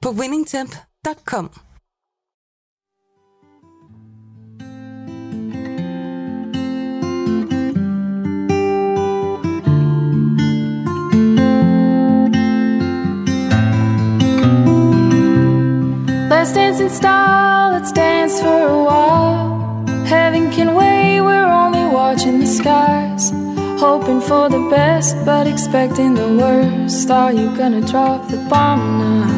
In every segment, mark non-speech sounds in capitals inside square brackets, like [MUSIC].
på winningtemp.com. Let's dance in style, let's dance for a while. Heaven can wait, we're only watching the skies. Hoping for the best, but expecting the worst. Are you gonna drop the bomb now?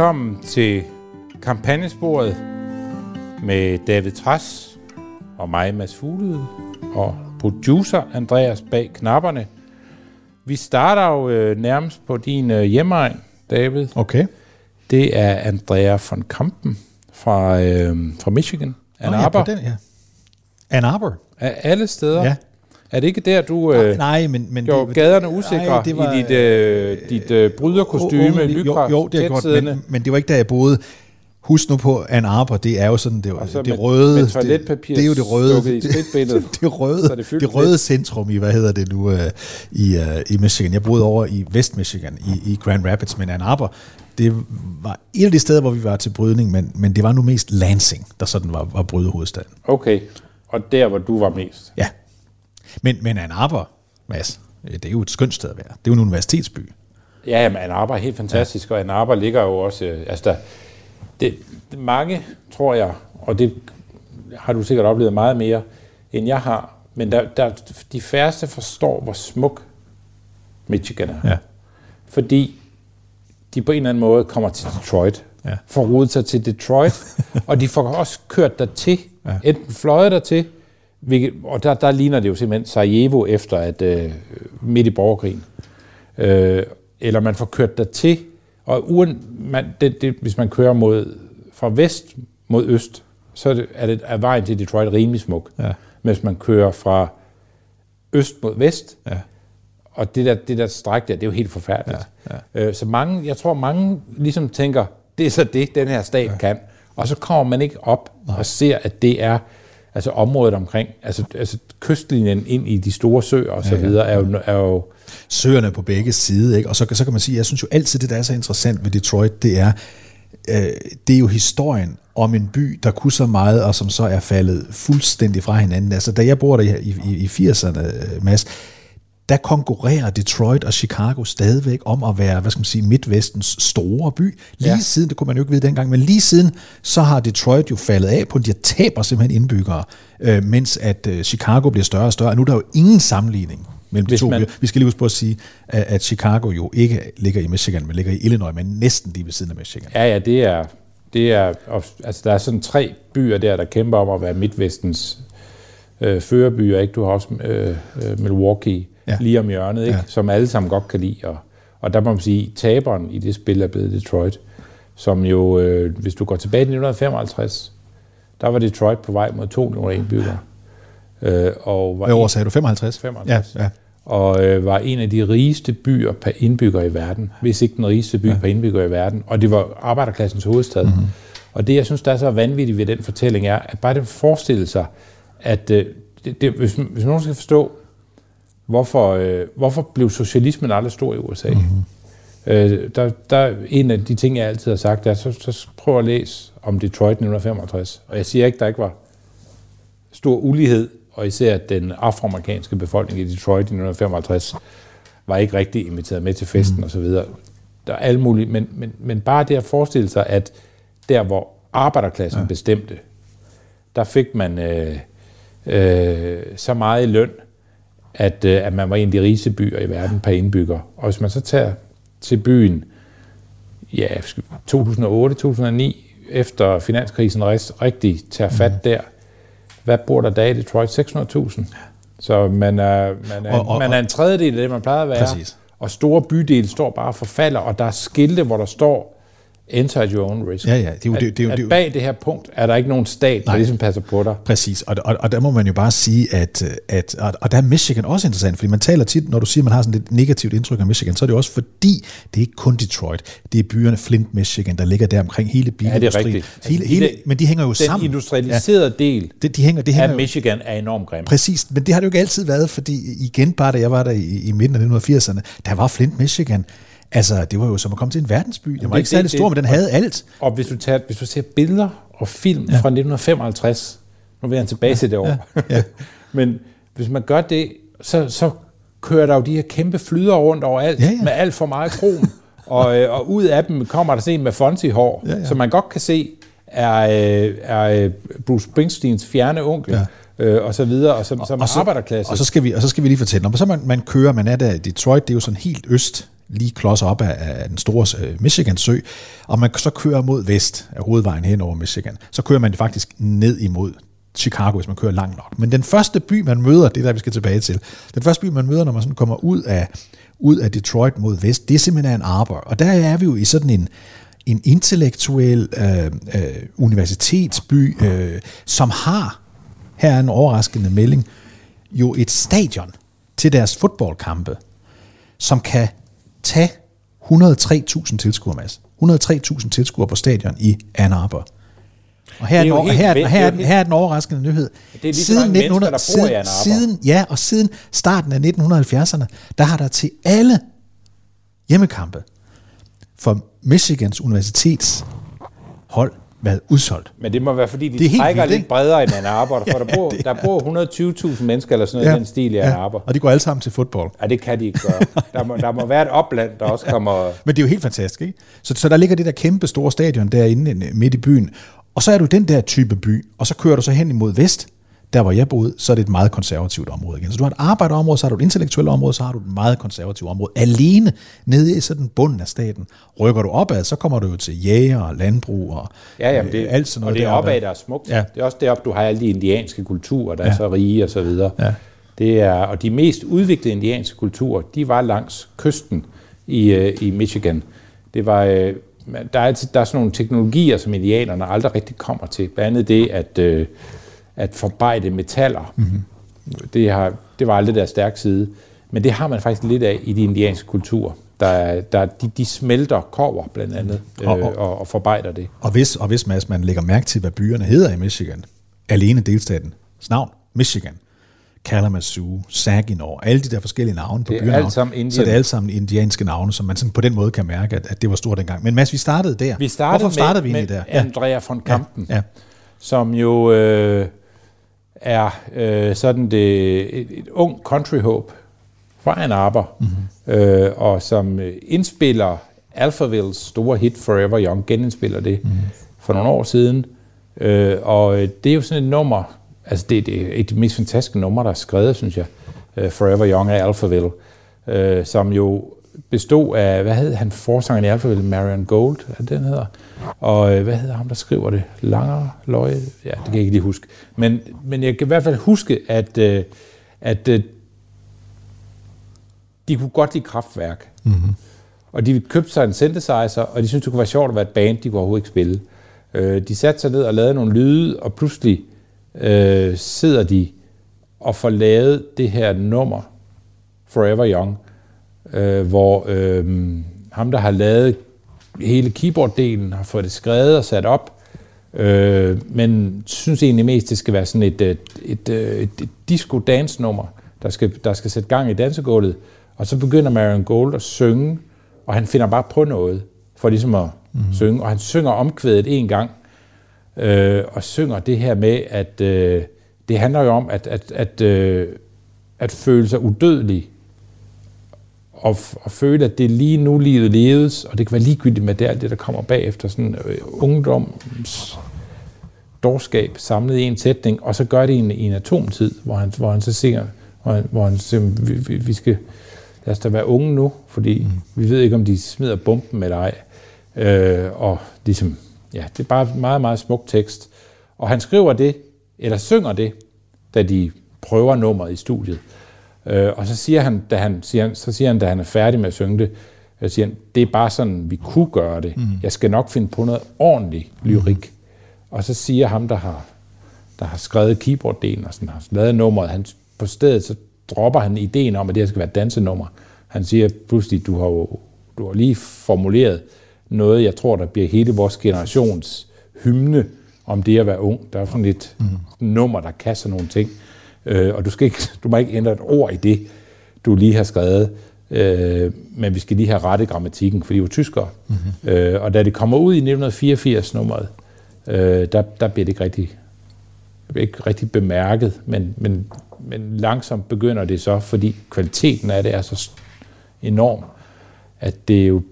Velkommen til kampagnesporet med David Træs og mig, Mads Fuglede, og producer Andreas bag knapperne. Vi starter jo øh, nærmest på din øh, hjemmeegn, David. Okay. Det er Andrea von Kampen fra, øh, fra Michigan. Ann ja, Arbor. på den, ja. Ann Arbor. Af alle steder. Ja. Er det ikke der, du øh, Nej, men... men gjorde det, gaderne usikre nej, det var, i dit, øh, dit øh, bryderkostyme, jo, lykra, jo, det er godt, men, men det var ikke der, jeg boede. Husk nu på, Ann Arbor, det er jo sådan, det, så det med- røde... med det, det er jo det røde... det, [LAUGHS] det, røde, Så det det røde centrum i, hvad hedder det nu, øh, i, øh, i Michigan. Jeg boede over i Vest Michigan, i, i Grand Rapids, men Ann Arbor, det var et af de steder, hvor vi var til brydning, men, men det var nu mest Lansing, der sådan var, var brydehovedstaden. Okay, og der, hvor du var mest. Ja. Men, men Ann Arbor, Mads, øh, det er jo et skønt sted at være. Det er jo en universitetsby. Ja, men Ann Arbor er helt fantastisk, ja. og Ann Arbor ligger jo også... øh, Altså, der, det, det, mange, tror jeg, og det har du sikkert oplevet meget mere, end jeg har, men der, der, de færreste forstår, hvor smuk Michigan er. Ja. Fordi de på en eller anden måde kommer til Detroit, Ja. får rodet sig til Detroit, [LAUGHS] og de får også kørt der til, ja. enten fløjet der til, hvilket, og der, der ligner det jo simpelthen Sarajevo efter at øh, midt i borgerkrigen. Øh, eller man får kørt der til, og uden, man, det, det, hvis man kører mod, fra vest mod øst, så er, det, er, det, er vejen til Detroit rimelig smuk. Ja. Men hvis man kører fra øst mod vest, Ja. og det der, det der stræk der, det er jo helt forfærdeligt. Ja, ja. Øh, så mange, jeg tror mange ligesom tænker, det er så det, den her stat ja. kan. Og så kommer man ikke op Nej. og ser, at det er altså området omkring, altså, altså kystlinjen ind i de store søer og så Ja, ja. videre, er jo, er jo søerne på begge sider, ikke? og så, så kan man sige, jeg synes jo altid, det der er så interessant ved Detroit, det er, øh, det er jo historien om en by, der kunne så meget, og som så er faldet fuldstændig fra hinanden. Altså, da jeg bor der i, i, i 80'erne, øh, Mads, der konkurrerer Detroit og Chicago stadigvæk om at være, hvad skal man sige, Midtvestens store by. Lige Ja. siden, det kunne man jo ikke vide dengang, men lige siden, så har Detroit jo faldet af på, de taber simpelthen indbyggere, øh, mens at øh, Chicago bliver større og større. Og nu er der jo ingen sammenligning mellem de Hvis to man- byer. Vi skal lige huske på at sige, at, at Chicago jo ikke ligger i Michigan, men ligger i Illinois, men næsten lige ved siden af Michigan. Ja, ja, det er, det er, altså der er sådan tre byer der, der kæmper om at være Midtvestens øh, førerbyer, ikke? Du har også øh, øh, Milwaukee ja. Lige om hjørnet, ikke? Ja. Ja. som alle sammen godt kan lide, og, og der må man sige, taberen i det spil er blevet Detroit, som jo, øh, hvis du går tilbage til 1955, der var Detroit på vej mod 2 millioner indbyggere. Øh, og var Hvad år sagde du? 55? 55. Ja, ja. og øh, var en af de rigeste byer per indbygger i verden, hvis ikke den rigeste by ja. per indbygger i verden, og det var arbejderklassens hovedstad. Mm-hmm. Og det, jeg synes, der er så vanvittigt ved den fortælling, er, at bare det forestille sig, at øh, det, det, hvis, hvis nogen skal forstå, hvorfor, øh, hvorfor blev socialismen aldrig stor i USA, mm-hmm. øh, der, der en af de ting, jeg altid har sagt, er, så, så prøv at læse om Detroit 1965. Og jeg siger ikke, der ikke var stor ulighed, og især den afroamerikanske befolkning i Detroit i 1955 var ikke rigtig inviteret med til festen mm. osv. Der er alle mulige, men, men, men bare det at forestille sig, at der hvor arbejderklassen ja. bestemte, der fik man øh, øh, så meget i løn, at, øh, at man var en af de rigeste byer i verden per indbygger. Og hvis man så tager til byen, ja, 2008-2009, efter finanskrisen rigtig tager fat mm. der, hvad bor der dag i Detroit? 600.000. Så man er, man, er, og, og, man er en tredjedel af det, man plejer at være. Præcis. Og store bydele står bare og forfalder, og der er skilte, hvor der står, at your own risk. Ja, ja. Det er jo, at, det, det, at bag det her punkt er der ikke nogen stat, Nej. der ligesom passer på dig. Præcis, og, og, og der må man jo bare sige, at, at og, og der er Michigan også interessant, fordi man taler tit, når du siger, at man har sådan et negativt indtryk af Michigan, så er det også fordi, det er ikke kun Detroit, det er byerne Flint, Michigan, der ligger der omkring hele bilindustrien. Ja, det er rigtigt. Hele, altså, hele, men de hænger jo den sammen. Den industrialiserede ja. del det, de hænger, de hænger af Michigan er enormt grim. Præcis, men det har det jo ikke altid været, fordi igen bare da jeg var der i, i midten af 1980'erne, der var Flint, Michigan, Altså, det var jo som at komme til en verdensby. Den var det, ikke særlig stor, men den havde alt. Og hvis du, tager, hvis du ser billeder og film ja. fra 1955, nu vil jeg tilbage til det år, ja. Ja. [LAUGHS] men hvis man gør det, så, så kører der jo de her kæmpe flyder rundt overalt, ja, ja. med alt for meget krom. [LAUGHS] og, øh, og ud af dem kommer der en med Fonzie-hår, ja, ja. som man godt kan se er, øh, er øh, Bruce Springsteens fjerne onkel. Ja øh, og så videre, og som, som og så, arbejderklasse. Og så, skal vi, og så skal vi lige fortælle, når så man, man kører, man er der i Detroit, det er jo sådan helt øst lige klods op af, af den store øh, Michigan sø, og man så kører mod vest af hovedvejen hen over Michigan, så kører man faktisk ned imod Chicago, hvis man kører langt nok. Men den første by, man møder, det er der, vi skal tilbage til, den første by, man møder, når man sådan kommer ud af, ud af Detroit mod vest, det er simpelthen en Arbor. Og der er vi jo i sådan en, en intellektuel øh, øh, universitetsby, øh, som har, her er en overraskende melding, jo et stadion til deres fodboldkampe, som kan tage 103.000 tilskuere, Mads. 103.000 tilskuere på stadion i Ann Arbor. Og her er, den, her, her, her, er, her er den overraskende nyhed. Det er siden 1900, siden, siden, ja, og siden starten af 1970'erne, der har der til alle hjemmekampe for Michigans Universitets hold været udsolgt. Men det må være, fordi de det trækker vildt, lidt bredere end Ann Arbor, for [LAUGHS] ja, der bor, der bor 120.000 mennesker eller sådan noget ja, i den stil i Arbor. og de går alle sammen til fodbold. Ja, det kan de ikke gøre. [LAUGHS] Der må, der må være et opland, der også kommer... Men det er jo helt fantastisk, ikke? Så, så der ligger det der kæmpe store stadion derinde midt i byen, og så er du den der type by, og så kører du så hen imod vest, der hvor jeg boede, så er det et meget konservativt område igen. Så du har et arbejderområde, så har du et intellektuelt område, så har du et meget konservativt område. Alene nede i sådan bunden af staten. Rykker du opad, så kommer du jo til jæger og landbrug og ja, jamen det, øh, alt sådan noget. Og det er opad, der er smukt. Ja. Det er også deroppe, du har alle de indianske kulturer, der ja. er så rige og så videre. Ja. Det er, og de mest udviklede indianske kulturer, de var langs kysten i, øh, i Michigan. Det var, øh, der, er, der er sådan nogle teknologier, som indianerne aldrig rigtig kommer til. Blandt andet det, at øh, at forarbejde metaller. Mm-hmm. Det, har, det var aldrig deres stærke side. Men det har man faktisk lidt af i de indianske kulturer. Der, der, de, de smelter kover blandt andet øh, og, og, og forarbejder det. Og hvis, og hvis Mads, man lægger mærke til, hvad byerne hedder i Michigan, alene delstaten, navn, Michigan, Kalamazoo, Saginaw, alle de der forskellige navne på byerne, alt sammen så det er alle sammen indianske navne, som man sådan på den måde kan mærke, at, at det var stort dengang. Men Mads, vi startede der. Vi startede Hvorfor startede med, vi egentlig der? Andrea von Kampen, ja, ja. som jo øh, er øh, sådan det, et, et ung country hope fra en Arbor, mm-hmm. øh, og som øh, indspiller Alphavilles store hit Forever Young, genindspiller det mm-hmm. for nogle år siden. Øh, og øh, det er jo sådan et nummer, altså det, det er et af de mest fantastiske numre, der er skrevet, synes jeg, øh, Forever Young af Alphaville, øh, som jo bestod af, hvad hed han, forsangeren i Alphaville, Marion Gold, er den hedder? Og øh, hvad hedder ham, der skriver det? Langer, Løje? Ja, det kan jeg ikke lige huske. Men, men jeg kan i hvert fald huske, at, øh, at øh, de kunne godt lide kraftværk. Mm-hmm. Og de købte sig en synthesizer, og de syntes, det kunne være sjovt at være et band, de kunne overhovedet ikke spille. De satte sig ned og lavede nogle lyde, og pludselig øh, sidder de og får lavet det her nummer Forever Young, øh, hvor øh, ham, der har lavet hele keyboard-delen, har fået det skrevet og sat op, øh, men synes egentlig mest, det skal være sådan et, et, et, et, et disco-dance-nummer, der skal, der skal sætte gang i dansegulvet, og så begynder Marion Gold at synge, og han finder bare på noget, for ligesom at mm. synge, og han synger omkvædet en gang, øh, og synger det her med, at øh, det handler jo om at, at, at, øh, at føle sig udødelig, og, og føle, at det er lige nu livet leves, og det kan være ligegyldigt med det, alt det, der kommer bagefter, sådan øh, ungdoms dårskab samlet i en sætning, og så gør det i en, i en atomtid, hvor han, hvor han så siger, hvor han, hvor han siger, vi, vi, vi skal, lad os da være unge nu, fordi mm. vi ved ikke, om de smider bomben eller ej. Øh, og ligesom, ja, det er bare meget, meget smuk tekst. Og han skriver det, eller synger det, da de prøver nummeret i studiet. Øh, og så siger han, da han, siger, så siger han, da han er færdig med at synge det, så siger han, det er bare sådan, vi kunne gøre det. Mm. Jeg skal nok finde på noget ordentlig lyrik. Mm. Og så siger ham, der har, der har skrevet keyboard-delen og sådan, har lavet nummeret, han, på stedet så dropper han ideen om, at det her skal være et dansenummer. Han siger pludselig, du har jo du har lige formuleret noget, jeg tror, der bliver hele vores generations hymne om det at være ung. Der er sådan et mm. nummer, der sådan nogle ting. Øh, og du, skal ikke, du må ikke ændre et ord i det, du lige har skrevet. Øh, men vi skal lige have rette grammatikken, for de er tyskere. Mm-hmm. Øh, og da det kommer ud i 1984 nummeret, øh, der, der bliver det ikke rigtig, ikke rigtig bemærket, men, men, men langsomt begynder det så, fordi kvaliteten af det er så enorm, at det er jo,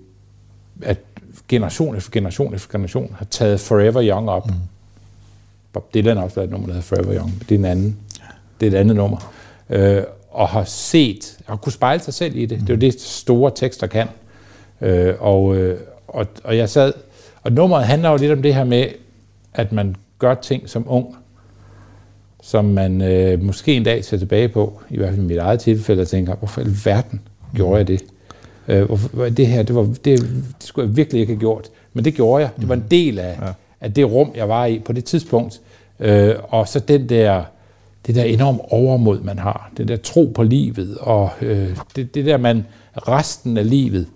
at generation efter generation efter generation har taget Forever Young op. Mm. Bob Dylan har også lavet et nummer, der hedder Forever Young. Det er en anden. Det er et andet nummer. Øh, og har set, og kunne spejle sig selv i det. Mm. Det er jo det, store tekster kan. Øh, og, øh, og, og jeg sad, og nummeret handler jo lidt om det her med, at man gør ting som ung, som man øh, måske en dag ser tilbage på, i hvert fald i mit eget tilfælde, og tænker, hvorfor i verden gjorde jeg det? Øh, hvorfor, det her, det, var, det, det skulle jeg virkelig ikke have gjort. Men det gjorde jeg. Det var en del af, ja. af det rum, jeg var i på det tidspunkt. Øh, og så den der, det der enorm overmod, man har. Den der tro på livet, og øh, det, det der, man resten af livet,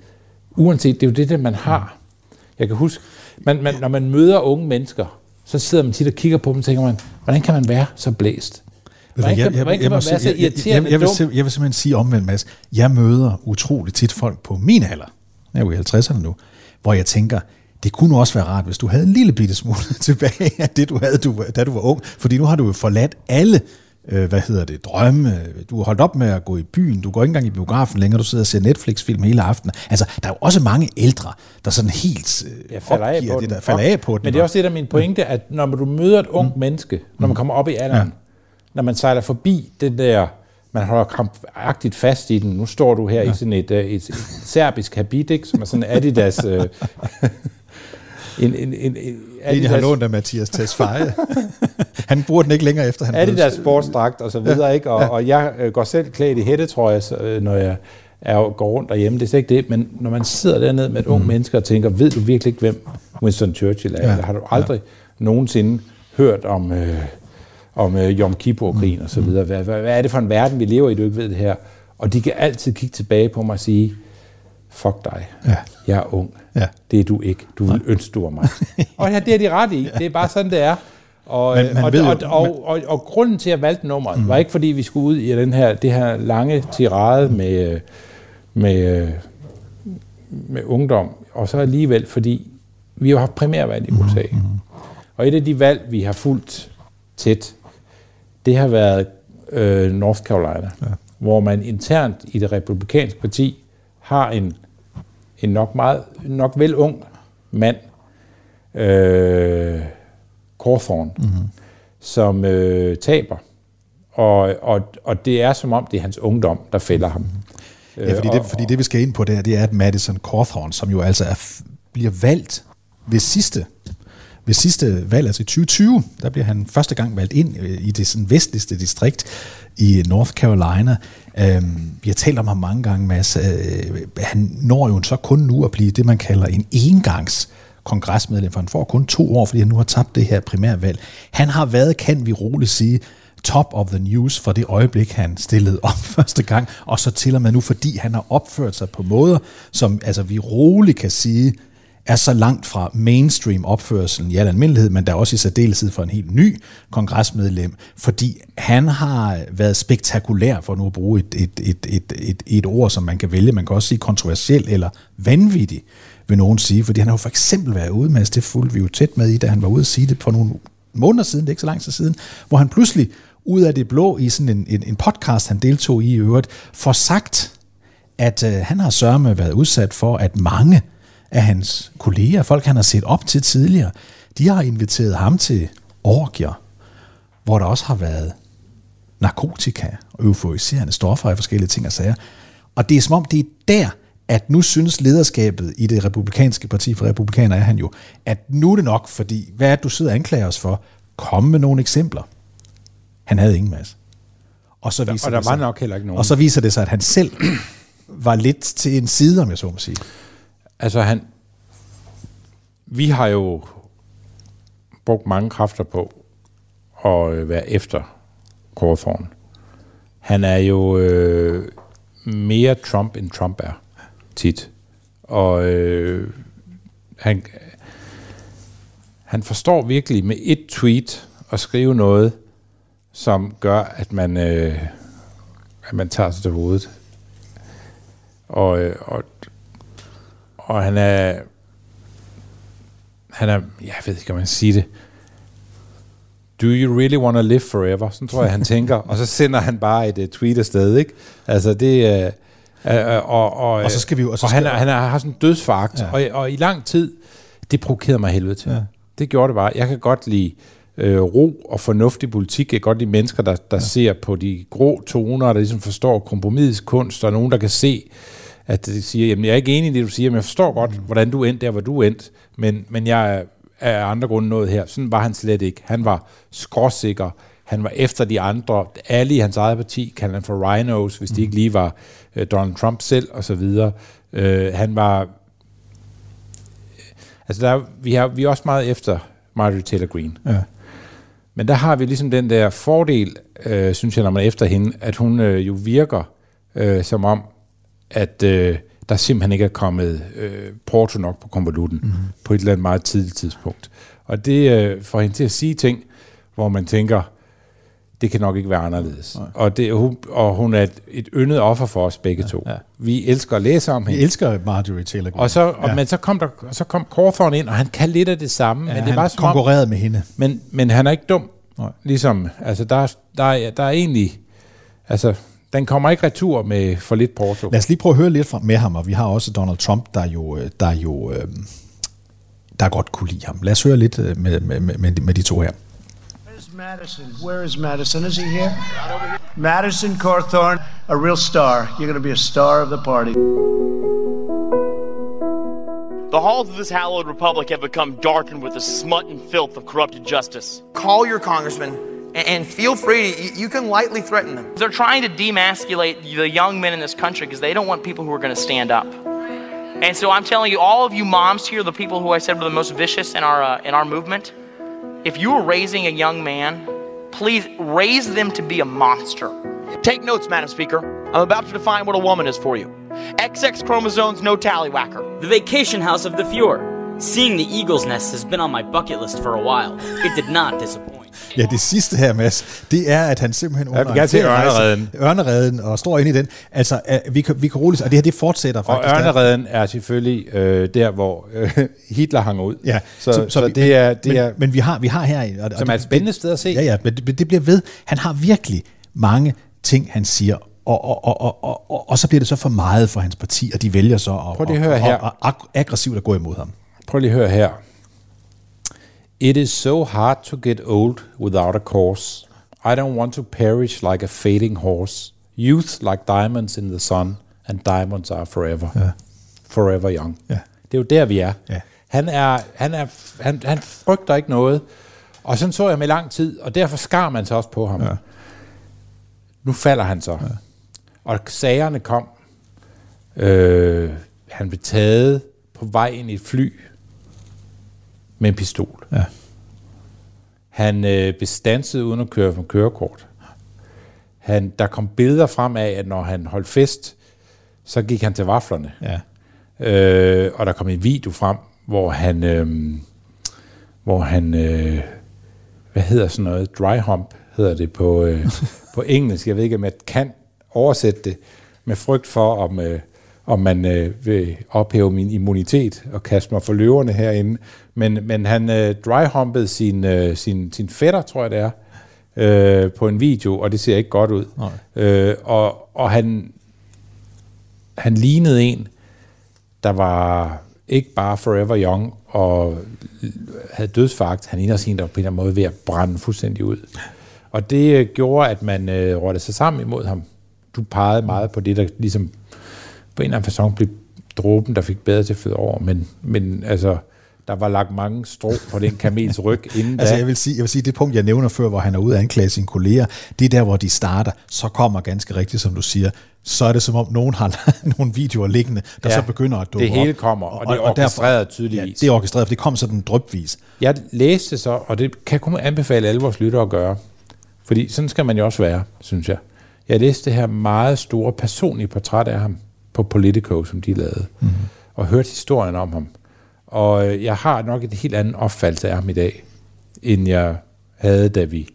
uanset, det er jo det der, man har. Jeg kan huske, man, man, når man møder unge mennesker, så sidder man tit og kigger på dem og tænker man, hvordan kan man være så blæst? Hvordan kan, hvordan kan man være så irriterende jeg, jeg, jeg, vil, jeg vil simpelthen sige omvendt, Mads. Jeg møder utroligt tit folk på min alder, jeg er jo i 50'erne nu, hvor jeg tænker, det kunne også være rart, hvis du havde en lille bitte smule [LAUGHS] tilbage af det, du havde, du, da du var ung. Fordi nu har du jo forladt alle øh, hvad hedder det, drømme. Du har holdt op med at gå i byen. Du går ikke engang i biografen længere. Du sidder og ser Netflix-film hele aftenen. Altså, der er jo også mange ældre, der sådan helt øh, jeg falder af på det, der falder af på det. Men det er også det, der er min pointe, at når du møder et ung mm. menneske, når man kommer op i alderen, ja. når man sejler forbi det der man holder krampagtigt fast i den. Nu står du her ja. i sådan et, et, et, et serbisk habit, ikke, som er sådan Adidas... Øh, [LAUGHS] en, en, en, en Adidas... har lånt af Mathias Tesfaye. [LAUGHS] han bruger den ikke længere efter han Adidas sportsdragt og så videre, ja. ikke? Og, ja. og jeg øh, går selv klædt i hættetrøje, øh, når jeg er, går rundt derhjemme. Det er ikke det, men når man sidder dernede med et mm. ung menneske og tænker, ved du virkelig ikke, hvem Winston Churchill er? Ja. Har du aldrig ja. nogensinde hørt om, øh, om øh, Yom Kippur-krigen mm. og så mm. videre? Hvad, hvad, hvad er det for en verden, vi lever i, du ikke ved det her? Og de kan altid kigge tilbage på mig og sige, fuck dig, ja. jeg er ung. Ja. Det er du ikke. Du vil ønske, du var mig. [LAUGHS] og ja, det er de ret i. Det er bare sådan, det er. Og, men, og, og, og, og, og, og grunden til, at jeg valgte nummeret, mm. var ikke fordi, vi skulle ud i den her, det her lange tirade med, med, med ungdom, og så alligevel, fordi vi har haft primærvalg i USA. Mm. Og et af de valg, vi har fulgt tæt, det har været øh, North Carolina, ja. hvor man internt i det republikanske parti har en, en nok meget, nok vel ung mand, øh, Cawthorn, mm-hmm. som øh, taber. Og, og, og det er som om, det er hans ungdom, der fælder ham. Ja, fordi, det, fordi det vi skal ind på, det er, det er at Madison Cawthorn, som jo altså er, bliver valgt ved sidste ved sidste valg, altså i 2020, der bliver han første gang valgt ind øh, i det sådan vestligste distrikt i North Carolina. Øhm, vi har talt om ham mange gange, Mads. Øh, han når jo så kun nu at blive det, man kalder en engangs kongresmedlem, for han får kun to år, fordi han nu har tabt det her primærvalg. Han har været, kan vi roligt sige, top of the news for det øjeblik, han stillede op [LAUGHS] første gang, og så til og med nu, fordi han har opført sig på måder, som altså, vi roligt kan sige, er så langt fra mainstream opførselen i al almindelighed, men der er også i særdeleshed for en helt ny kongresmedlem, fordi han har været spektakulær, for nu at bruge et, et, et, et, et, et ord, som man kan vælge, man kan også sige kontroversiel eller vanvittig, vil nogen sige, fordi han har jo for eksempel været ude med, det fulgte vi jo tæt med i, da han var ude at sige det for nogle måneder siden, det er ikke så lang tid siden, hvor han pludselig ud af det blå i sådan en, en, en podcast, han deltog i i øvrigt, får sagt, at øh, han har sørme været udsat for, at mange af hans kolleger, folk han har set op til tidligere, de har inviteret ham til orgier, hvor der også har været narkotika og euforiserende stoffer og forskellige ting og sager. Og det er som om, det er der, at nu synes lederskabet i det republikanske parti, for republikaner er han jo, at nu er det nok, fordi hvad er det, du sidder og anklager os for? Kom med nogle eksempler. Han havde ingen masse. Og, så viser og der var sig, nok heller ikke nogen. Og så viser det sig, at han selv var lidt til en side, om jeg så må sige. Altså han, vi har jo brugt mange kræfter på at øh, være efter Cawthorn. Han er jo øh, mere Trump, end Trump er tit. Og øh, han, han forstår virkelig med et tweet at skrive noget, som gør, at man, øh, at man tager sig til hovedet. Og, øh, og, og han er, han er, jeg ved ikke, om man siger det, do you really want to live forever? Sådan tror jeg, han tænker. Og så sender han bare et uh, tweet afsted, ikke? Altså, det er... Uh, Uh, og, og, og så skal vi jo... Og, så og han, han har sådan en dødsfagt, ja. og, og i lang tid, det provokerede mig helvede til. Ja. Det gjorde det bare. Jeg kan godt lide øh, ro og fornuftig politik. Jeg kan godt lide mennesker, der, der ja. ser på de grå toner, der ligesom forstår kompromisets kunst, og nogen, der kan se, at de siger, jamen jeg er ikke enig i det, du siger, men jeg forstår godt, mm. hvordan du endte der, hvor du endte, men, men jeg er af andre grunde noget her. Sådan var han slet ikke. Han var skråsikker. Han var efter de andre. Alle i hans eget parti kaldte han for rhinos, hvis mm. de ikke lige var øh, Donald Trump selv, og så videre. Øh, han var... Altså, der, vi, har, vi er også meget efter Marjorie Taylor Greene. Ja. Men der har vi ligesom den der fordel, øh, synes jeg, når man er efter hende, at hun øh, jo virker øh, som om, at øh, der simpelthen ikke er kommet øh, porto nok på konvolutten mm-hmm. på et eller andet meget tidligt tidspunkt. Og det øh, får hende til at sige ting, hvor man tænker, det kan nok ikke være anderledes. Nej. Og, det, hun, og hun er et, et yndet offer for os begge ja, to. Ja. Vi elsker at læse om hende. Vi elsker Marjorie Taylor Greene. Og så, og, ja. Men så kom, der, så kom Cawthorn ind, og han kan lidt af det samme. Ja, men det var som konkurrerede med hende. Men, men han er ikke dum. Nej. Ligesom, altså der, der, er, der er egentlig, altså den kommer ikke retur med for lidt porto. Lad os lige prøve at høre lidt fra, med ham, og vi har også Donald Trump, der jo, øh, der jo øh, der godt kunne lide ham. Lad os høre lidt øh, med, med, med, med de to her. Madison. Where is Madison? Is he here? Madison Cawthorn, a real star. You're going to be a star of the party. The halls of this hallowed republic have become darkened with the smut and filth of corrupted justice. Call your congressman and feel free, you can lightly threaten them. They're trying to demasculate the young men in this country because they don't want people who are going to stand up. And so I'm telling you, all of you moms here, the people who I said were the most vicious in our, uh, in our movement, if you are raising a young man, please raise them to be a monster. Take notes, Madam Speaker. I'm about to define what a woman is for you. XX chromosomes, no tallywhacker. The vacation house of the Fjord. Seeing the eagle's nest has been on my bucket list for a while. It did not disappoint. Ja, det sidste her, Mads, det er, at han simpelthen under ja, en ørneredden. ørneredden og står inde i den. Altså, vi kan, vi kan roligt, og det her, det fortsætter faktisk. Og ørneredden er selvfølgelig øh, der, hvor øh, [LAUGHS] Hitler hang ud. Ja, så, så, så, så det er... Det men, er men vi har, vi har her... Og, som er et spændende sted at se. Ja, ja, men det, det bliver ved. Han har virkelig mange ting, han siger, og, og, og, og, og, og, og så bliver det så for meget for hans parti, og de vælger så at, Prøv lige at høre her. Og, og, aggressivt at gå imod ham. Prøv lige at høre her. It is so hard to get old without a cause. I don't want to perish like a fading horse. Youth like diamonds in the sun, and diamonds are forever. Ja. Forever young. Ja. Det er jo der, vi er. Ja. Han, er, han, er han, han frygter ikke noget. Og sådan så jeg med lang tid, og derfor skar man sig også på ham. Ja. Nu falder han så. Ja. Og sagerne kom. Øh, han blev taget på vej ind i et fly med en pistol. Ja. Han øh, blev stanset uden at køre for kørekort. Han, der kom billeder frem af, at når han holdt fest, så gik han til vaflerne. Ja. Øh, og der kom en video frem, hvor han, øh, hvor han, øh, hvad hedder sådan noget, dry hump hedder det på, øh, [LAUGHS] på engelsk. Jeg ved ikke, om jeg kan oversætte det med frygt for, om, øh, om man øh, vil ophæve min immunitet og kaste mig for løverne herinde. Men, men han øh, dryhumpede sin, øh, sin, sin fætter, tror jeg det er, øh, på en video, og det ser ikke godt ud. Øh, og og han, han lignede en, der var ikke bare forever young og havde dødsfagt. Han lignede også en, der var på en eller anden måde ved at brænde fuldstændig ud. Og det øh, gjorde, at man øh, rådte sig sammen imod ham. Du pegede meget på det, der ligesom på en eller anden fasong blev dråben, der fik bedre til at føde over. Men, men altså, der var lagt mange strå på den kamels ryg [LAUGHS] inden Altså da. jeg vil, sige, jeg vil sige, det punkt, jeg nævner før, hvor han er ude at anklage sine kolleger, det er der, hvor de starter. Så kommer ganske rigtigt, som du siger, så er det som om nogen har [LAUGHS] nogle videoer liggende, der Ja, så begynder at dukke det hele op. kommer, og det er orkestreret tydeligvis. Ja, det er orkestreret, for det kom sådan drøbvis. Jeg læste så, og det kan jeg kun anbefale alle vores lyttere at gøre, fordi sådan skal man jo også være, synes jeg. Jeg læste det her meget store personlige portræt af ham på Politico, som de lavede, Mhm. mm-hmm. og hørte historien om ham. Og øh, jeg har nok et helt andet opfattelse af ham i dag, end jeg havde, da vi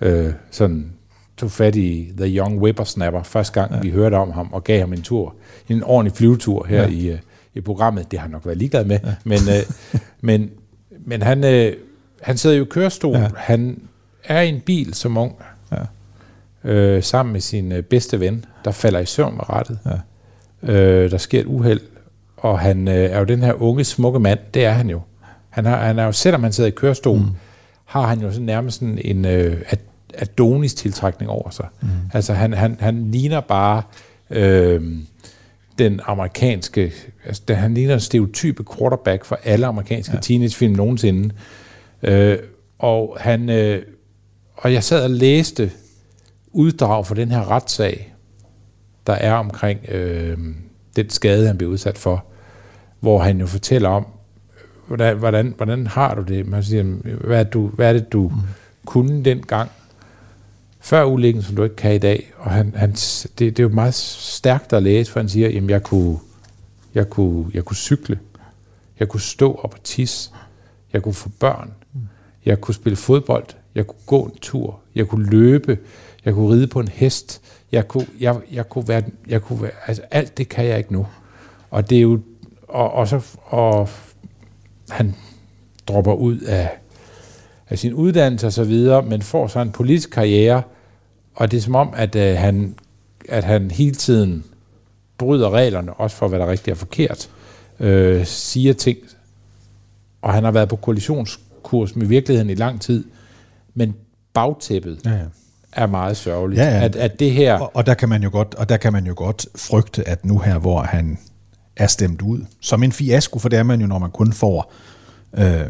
øh, sådan tog fat i The Young Whippersnapper, første gang ja. vi hørte om ham, og gav ham en tur, en ordentlig flyvetur her ja. i, øh, i programmet. Det har han nok været ligeglad med, ja. men, øh, [LAUGHS] men, men han, øh, han sidder jo i kørestol. Ja. Han er i en bil som ung, ja. øh, sammen med sin øh, bedste ven, der falder i søvn med rettet. Ja. Øh, der sker et uheld, og han øh, er jo den her unge, smukke mand. Det er han jo. Han, har, han er jo, selvom han sidder i kørestol, mm. har han jo sådan nærmest sådan en øh, Ad- Adonis tiltrækning over sig. Mm. Altså han, han, han ligner bare øh, den amerikanske, altså han ligner en stereotype quarterback for alle amerikanske ja. teenagefilm nogensinde. Øh, og han, øh, og jeg sad og læste uddrag for den her retssag, der er omkring øh, den skade, han blev udsat for, hvor han jo fortæller om, hvordan, hvordan, hvordan har du det? Man siger, hvad er, du, hvad er det, du mm. kunne dengang, før ulykken, som du ikke kan i dag? Og han, han, det, det er jo meget stærkt at læse, for han siger, jamen jeg kunne, jeg kunne, jeg kunne cykle, jeg kunne stå op og tisse, jeg kunne få børn, jeg kunne spille fodbold, jeg kunne gå en tur, jeg kunne løbe, jeg kunne ride på en hest, jeg kunne, jeg, jeg kunne være, jeg kunne være, altså alt det kan jeg ikke nu. Og det er jo, og, og så, og han dropper ud af, af sin uddannelse og så videre, men får så en politisk karriere, og det er som om, at, øh, han, at han hele tiden bryder reglerne, også for hvad der er forkert, øh, siger ting, og han har været på koalitionskurs med virkeligheden i lang tid, men bagtæppet Ja, ja. er meget sørgeligt. Ja, ja. At, at det her... Og, og, der kan man jo godt, og der kan man jo godt frygte, at nu her, hvor han er stemt ud, som en fiasko, for det er man jo, når man kun får øh,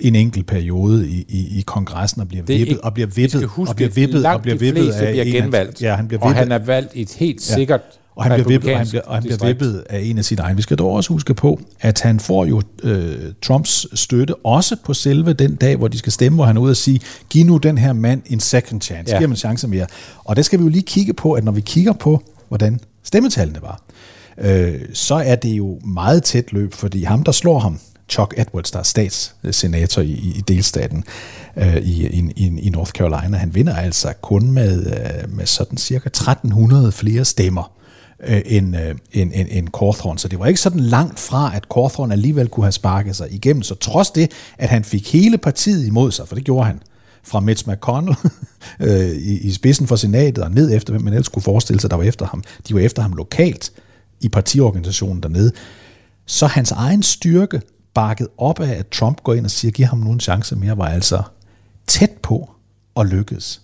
en enkelt periode i, i, i kongressen og bliver Det er vippet, ikke- og bliver vi vippet, huske, og bliver vippet, og bliver vippet fleste bliver en af- genvalgt, ja, han bliver og vippet, han er valgt i et helt sikkert og han bliver, vippet, og han bliver, og han bliver vippet af en af sine egne. Vi skal dog også huske på, at han får jo øh, Trumps støtte, også på selve den dag, hvor de skal stemme, hvor han er ude og sige, giv nu den her mand en second chance, Ja. giv ham en chance mere. Og der skal vi jo lige kigge på, at når vi kigger på, hvordan stemmetallene var, øh, så er det jo meget tæt løb, fordi ham, der slår ham, Chuck Edwards, der er statssenator i, i delstaten øh, i, i, i, North Carolina, han vinder altså kun med, øh, med sådan cirka 1300 flere stemmer øh, end, øh, end, end, end Cawthorn. Så det var ikke sådan langt fra, at Cawthorn alligevel kunne have sparket sig igennem. Så trods det, at han fik hele partiet imod sig, for det gjorde han, fra Mitch McConnell [LAUGHS] øh, i, i spidsen for senatet og ned efter, hvem man ellers kunne forestille sig, der var efter ham. De var efter ham lokalt i partiorganisationen dernede. Så hans egen styrke bakket op af, at Trump går ind og siger, giv ham nu en chance mere, var altså tæt på at lykkes.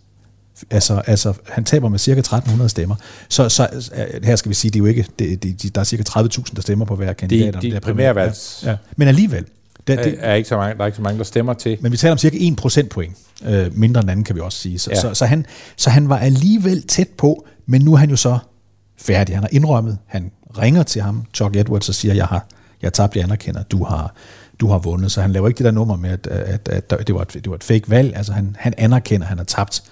Altså, altså, han taber med cirka 1300 stemmer. Så, så øh, her skal vi sige, det er jo ikke, det, det, de, der er cirka 30.000, der stemmer på hver kandidat. de det er primærvalgs- Ja, ja. Men alligevel. Det, det, er ikke så mange, der er ikke så mange, der stemmer til. men vi taler om cirka 1 procentpoint. Øh, mindre end anden, kan vi også sige. Så, ja. så, så, han, så han var alligevel tæt på, men nu er han jo så færdig. Han har indrømmet, han ringer til ham, Chuck Edwards, og siger, jeg har jeg tabt, jeg anerkender, du har, du har vundet. Så han laver ikke det der nummer med, at, at, at, at det, var et, det var et fake valg. Altså han, han anerkender, at han har tabt.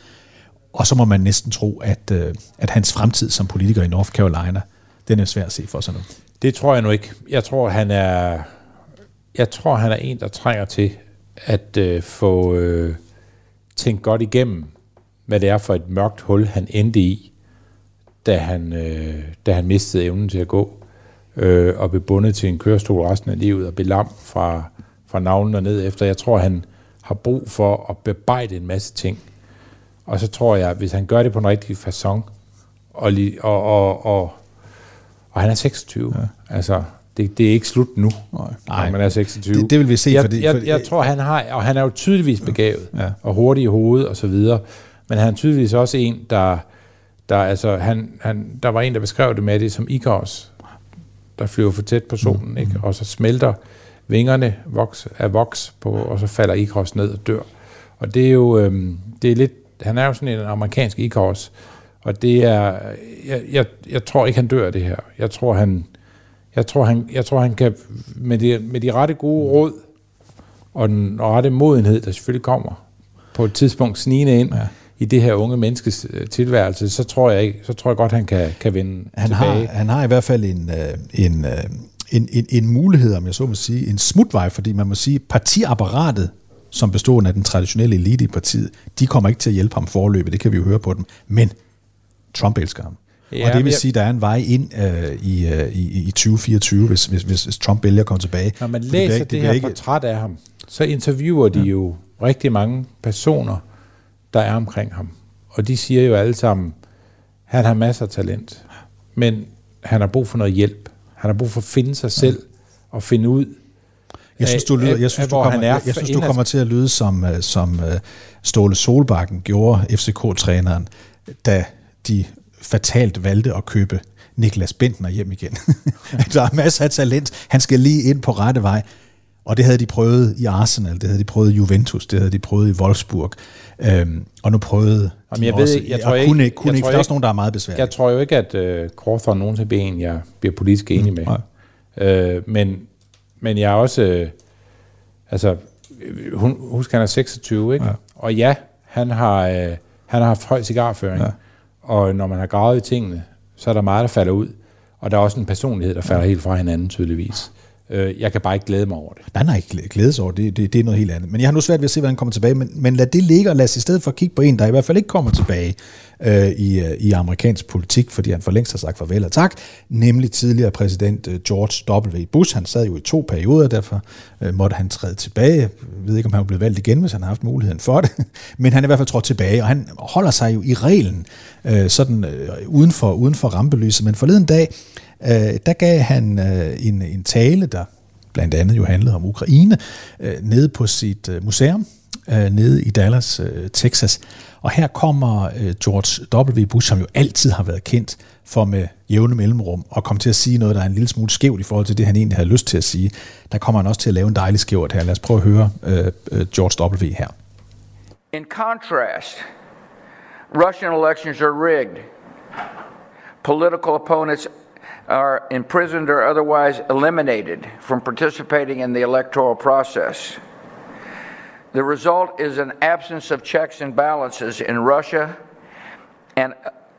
Og så må man næsten tro, at, øh, at hans fremtid som politiker i North Carolina, den er svær at se for sig nu. Det tror jeg nu ikke. Jeg tror, han er, jeg tror, han er en, der trænger til at øh, få øh, tænkt godt igennem, hvad det er for et mørkt hul, han endte i, da han, øh, da han mistede evnen til at gå, øh, og blev bundet til en kørestol resten af livet, og blev lam fra, fra navlen og ned efter. Jeg tror, han har brug for at bearbejde en masse ting. Og så tror jeg, at hvis han gør det på en rigtig façon, og, li- og, og, og, og han er 26, ja. altså det, det er ikke slut nu, Nej. når man er 26. Det, det vil vi se. Jeg, fordi, jeg, fordi, jeg tror, han har, og han er jo tydeligvis begavet, Ja. og hurtig i hovedet og så videre, men han er tydeligvis også en, der, der altså, han, han, der var en, der beskrev det med det som Icarus, der flyver for tæt på solen, mm. ikke? og så smelter vingerne voks, af voks på, og så falder Icarus ned og dør. Og det er jo, øhm, det er lidt, han er jo sådan en amerikansk Icarus, og det er, jeg, jeg, jeg tror ikke, han dør af det her. Jeg tror, han, jeg tror, han, jeg tror, han kan, med de, med de rette gode råd, og den og rette modenhed, der selvfølgelig kommer på et tidspunkt snigende ind ja. I det her unge menneskes øh, tilværelse, så tror jeg ikke, så tror jeg godt, han kan, kan vinde han, tilbage. har, han har i hvert fald en, øh, en, øh, en, en, en mulighed, om jeg så må sige, en smutvej, fordi man må sige, partiapparatet, som består af den traditionelle elite i partiet, de kommer ikke til at hjælpe ham forløbet, det kan vi jo høre på dem, men Trump elsker ham. Ja, Ja, og det vil jeg- sige, at der er en vej ind øh, i, øh, i, i 2024, hvis, hvis, hvis, Trump vælger at komme tilbage. Når man læser ikke- det, bliver her ikke- portræt af ham, så interviewer de jo rigtig mange personer, der er omkring ham. Og de siger jo alle sammen, han har masser af talent, men han har brug for noget hjælp. Han har brug for at finde sig selv og finde ud Jeg synes, du, lyder, jeg synes, du, kommer, han er jeg, jeg synes, du kommer til at lyde som, øh, som øh, Ståle Solbakken gjorde FCK-træneren, da de fatalt valgte at købe Niklas Bentner hjem igen. [LAUGHS] der er masser af talent. Han skal lige ind på rette vej. Og det havde de prøvet i Arsenal, det havde de prøvet i Juventus, det havde de prøvet i Wolfsburg. Øhm, og nu prøvede Jamen, de jeg ved også, ikke, jeg tror ikke, kunne ikke, kunne jeg ikke, tror der er også nogen, der er meget besværlige. Jeg tror jo ikke, at uh, Crawford nogensinde bliver en, jeg bliver politisk enig med. Øh, men, men jeg er også... Øh, altså, øh, hun, husk, han er 26, ikke? Ja. Og ja, han har, øh, han har haft høj cigarføring. Ja. Og når man har gravet i tingene, så er der meget, der falder ud. Og der er også en personlighed, der falder ja. helt fra hinanden, tydeligvis. Øh, jeg kan bare ikke glæde mig over det. Nej, nej, glædes over, det, det, det er noget helt andet. Men jeg har nu svært ved at se, hvordan han kommer tilbage, men, men lad det ligge, og lad os i stedet for kigge på en, der i hvert fald ikke kommer tilbage øh, i, øh, i amerikansk politik, fordi han for længst har sagt farvel og tak, nemlig tidligere præsident øh, George W. Bush. Han sad jo i to perioder, derfor øh, måtte han træde tilbage. Jeg ved ikke, om han blev valgt igen, hvis han har haft muligheden for det, [LAUGHS] men han er i hvert fald trådt tilbage, og han holder sig jo i reglen øh, sådan øh, uden, for, uden for rampelyset. Men forleden dag, øh, Øh, der gav han øh, en, en tale, der blandt andet jo handlede om Ukraine, øh, nede på sit øh, museum, øh, nede i Dallas, øh, Texas. Og her kommer øh, George W. Bush, som jo altid har været kendt for med jævne mellemrum, og komme til at sige noget, der er en lille smule skævt i forhold til det, han egentlig havde lyst til at sige. Der kommer han også til at lave en dejlig skævt her. Lad os prøve at høre øh, øh, George W. her. In contrast, Russian elections are rigged. Political opponents are imprisoned or otherwise eliminated from participating in the electoral process. The result is an absence of checks and balances in Russia and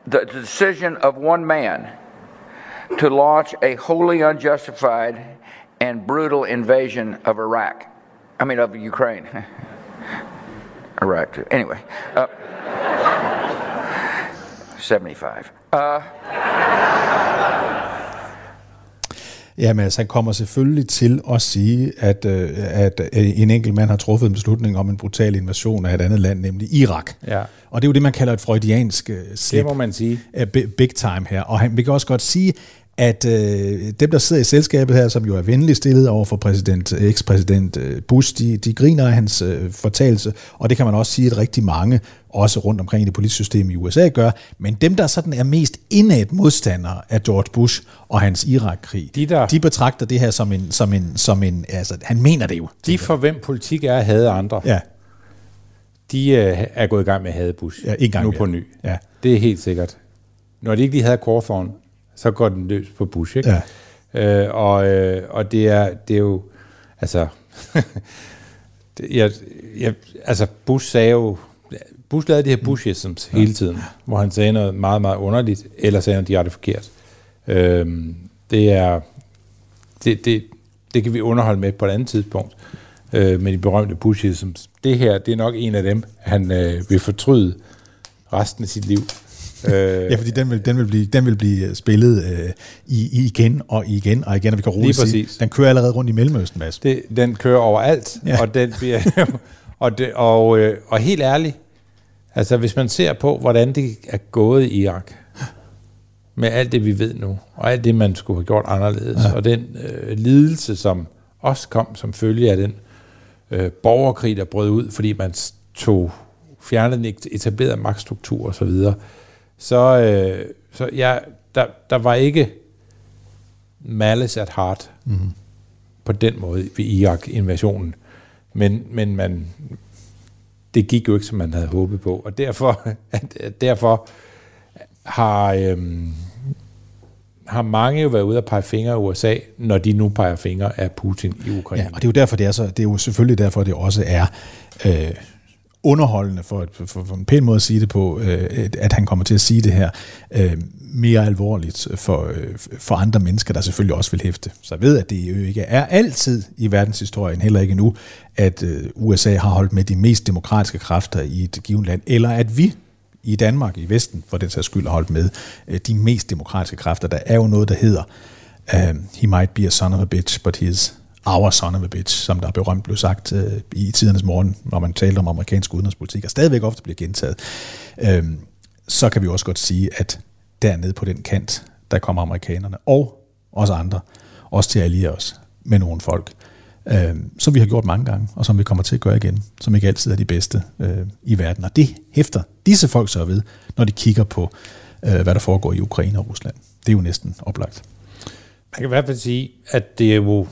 the decision of one man to launch a wholly unjustified and brutal invasion of Iraq. I mean, of Ukraine. [LAUGHS] Iraq. Anyway, uh, [LAUGHS] 75. Uh, Jamen altså, han kommer selvfølgelig til at sige, at, øh, at øh, en enkelt mand har truffet en beslutning om en brutal invasion af et andet land, nemlig Irak. Ja. Og det er jo det, man kalder et freudiansk øh, slip. Det må man sige. big time her. Og han, vi kan også godt sige, at øh, dem, der sidder i selskabet her, som jo er venligt stillet over for præsident, ekspræsident øh, Bush, de, de griner af hans øh, fortalelse, og det kan man også sige, at rigtig mange, også rundt omkring i det politiske system i USA, gør. Men dem, der sådan er mest indad modstandere af George Bush og hans Irak-krig, De der- de betragter det her som en, som en, som en altså, han mener det jo. De for hvem politik er at hade andre, Ja, de øh, er gået i gang med at hade Bush. Ja, en gang nu mere. på ny. Ja. Det er helt sikkert. Når de ikke lige havde Cawthorn, så går den løs på Bush, ikke? Ja. Øh, og, øh, og det er, det er jo, altså, [LAUGHS] jeg, jeg, altså Bush sagde jo, Bush lavede de her Bushisms ja. hele tiden, hvor han sagde noget meget, meget underligt, eller sagde noget direkte forkert. Øhm, det er, det, det, det kan vi underholde med på et andet tidspunkt, øh, med de berømte Bushisms. Det her, det er nok en af dem, han øh, vil fortryde resten af sit liv. Øh, ja, fordi den vil, den vil, blive, den vil blive spillet øh, i, i igen og igen og igen, og vi kan roligt sige, den kører allerede rundt i Mellemøsten, Mads. Det, den kører overalt, ja. og, den bliver, [LAUGHS] og, det, og, øh, og helt ærligt, altså hvis man ser på, hvordan det er gået i Irak, med alt det, vi ved nu, og alt det, man skulle have gjort anderledes, ja. og den øh, lidelse, som også kom som følge af den øh, borgerkrig, der brød ud, fordi man tog fjernet den etablerede magtstruktur osv., så, så, øh, så ja, der, der var ikke malice at heart mm. på den måde ved Irak-invasionen. Men, men man, det gik jo ikke, som man havde håbet på. Og derfor, [LAUGHS] derfor har, øhm, har mange jo været ude at pege fingre af USA, når de nu peger fingre af Putin i Ukraine. Ja, og det er jo derfor, det er, så, det er jo selvfølgelig derfor, det også er øh, underholdende, for, for, for en pæn måde at sige det på, øh, at han kommer til at sige det her øh, mere alvorligt for, øh, for andre mennesker, der selvfølgelig også vil hæfte. Så jeg ved, at det jo ikke er altid i verdenshistorien, heller ikke nu, at øh, USA har holdt med de mest demokratiske kræfter i et givet land, eller at vi i Danmark, i Vesten, for den sags skyld, har holdt med øh, de mest demokratiske kræfter. Der er jo noget, der hedder, uh, he might be a son of a bitch, but he's our son of a bitch, som der berømt blev sagt øh, i tidernes morgen, når man talte om amerikansk udenrigspolitik, og stadigvæk ofte bliver gentaget. Uh, så kan vi også godt sige, at dernede på den kant, der kommer amerikanerne, og også andre, også til at alliere os med nogle folk, øh, som vi har gjort mange gange, og som vi kommer til at gøre igen, som ikke altid er de bedste øh, i verden. Og det hæfter disse folk så ved, når de kigger på, øh, hvad der foregår i Ukraine og Rusland. Det er jo næsten oplagt. Man kan i hvert fald sige, at det er jo...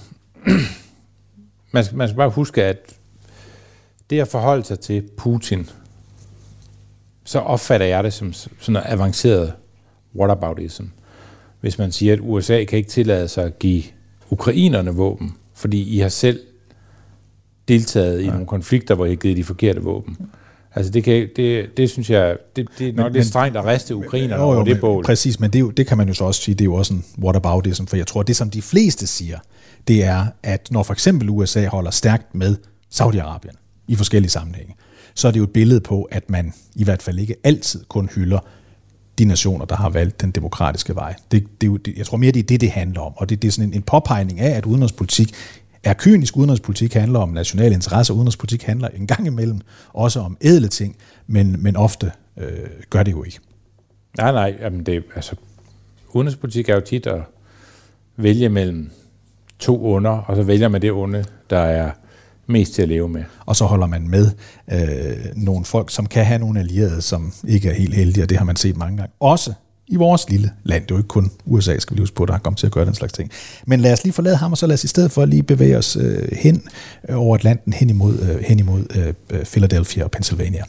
[CLEARS THROAT] man, skal, man skal bare huske, at det at forholde sig til Putin, så opfatter jeg det som sådan noget avanceret whataboutism. Hvis man siger, at USA kan ikke tillade sig at give ukrainerne våben, fordi I har selv deltaget ja. i nogle konflikter, hvor I har givet de forkerte våben. Altså det, kan, det, det synes jeg, det, det er nok men, lidt strengt at reste ukrainerne over det bål. Præcis, men det, det kan man jo så også sige, det er jo også en what about this, for jeg tror, det som de fleste siger, det er, at når for eksempel USA holder stærkt med Saudi-Arabien i forskellige sammenhænge, så er det jo et billede på, at man i hvert fald ikke altid kun hylder de nationer, der har valgt den demokratiske vej. Det, det, jeg tror mere, det er det, det handler om. Og det, det er sådan en, en påpegning af, at udenrigspolitik er kynisk. Udenrigspolitik handler om nationale interesser. Udenrigspolitik handler en gang imellem også om ædle ting, men, men ofte øh, gør det jo ikke. Nej, nej. Jamen det, altså, udenrigspolitik er jo tit at vælge mellem to under, og så vælger man det onde, der er mest til at leve med. Og så holder man med øh, nogle folk, som kan have nogle allierede, som ikke er helt heldige, og det har man set mange gange. Også i vores lille land. Det er jo ikke kun USA, skal vi huske på, der har kommet til at gøre den slags ting. Men lad os lige forlade ham, og så lad os i stedet for lige bevæge os øh, hen over Atlanten, hen imod, øh, hen imod øh, Philadelphia og Pennsylvania.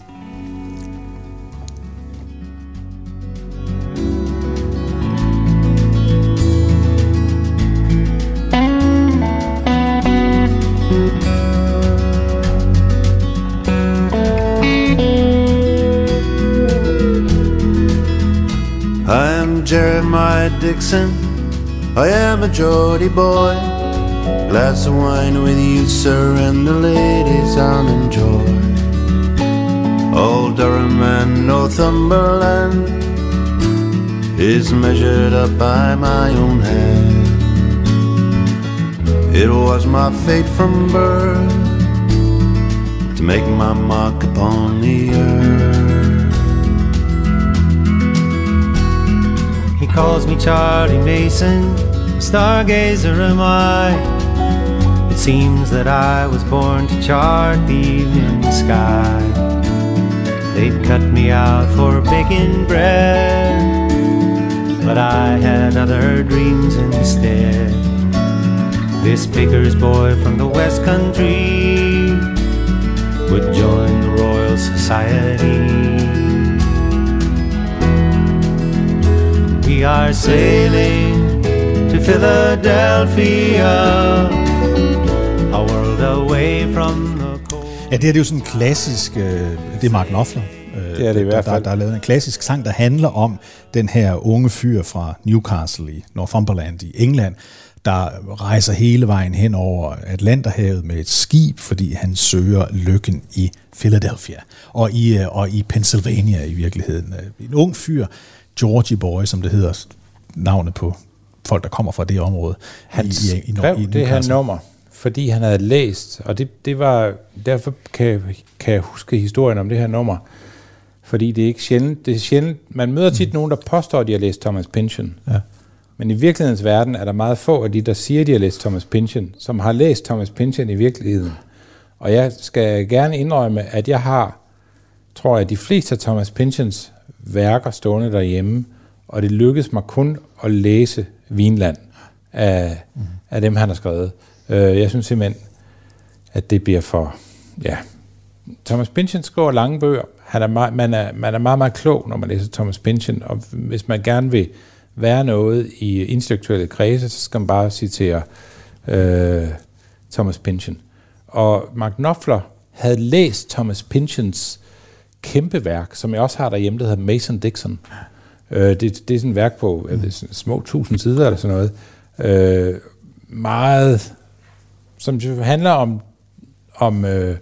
Jeremiah Dixon. Oh, I am a Geordie boy. Glass of wine with you, sir, and the ladies I'll enjoy. Old Durham and Northumberland is measured up by my own hand. It was my fate from birth to make my mark upon the earth. Calls me Charlie Mason, stargazer am I. It seems that I was born to chart the evening sky. They'd cut me out for baking bread, but I had other dreams instead. This baker's boy from the West Country would join the Royal Society. We are sailing to Philadelphia, a world away from the cold. Ja, det her det er jo sådan en klassisk, øh, det er Mark Knopfler, Det er det i hvert der, fald. Der, der er lavet en klassisk sang, der handler om den her unge fyr fra Newcastle i Northumberland i England, der rejser hele vejen hen over Atlanterhavet med et skib, fordi han søger lykken i Philadelphia og i, øh, og i Pennsylvania i virkeligheden. En ung fyr, Georgie Boy, som det hedder, navnet på folk, der kommer fra det område. Han i, i, i, skrev i det her nummer, fordi han havde læst, og det, det var, derfor kan, kan jeg huske historien om det her nummer, fordi det er ikke sjældent, det er sjældent, man møder tit nogen, der påstår, at de har læst Thomas Pynchon. Ja. Men i virkelighedens verden er der meget få af de, der siger, at de har læst Thomas Pynchon, som har læst Thomas Pynchon i virkeligheden. Og jeg skal gerne indrømme, at jeg har, tror jeg, de fleste af Thomas Pynchons værker stående derhjemme, og det lykkedes mig kun at læse Vinland af, mm. af dem, han har skrevet. Øh, jeg synes simpelthen, at det bliver for... Ja. Thomas Pynchon skriver lange bøger. Han er meget, man, er, man er meget, meget klog, når man læser Thomas Pynchon, og hvis man gerne vil være noget i intellektuelle kredse, så skal man bare citere øh, Thomas Pynchon. Og Mark Knopfler havde læst Thomas Pynchons kæmpe værk, som jeg også har derhjemme, der hedder Mason Dixon. Øh, det, det er sådan et værk på mm. ved, små tusind sider eller sådan noget. Øh, meget, som handler om, om øh,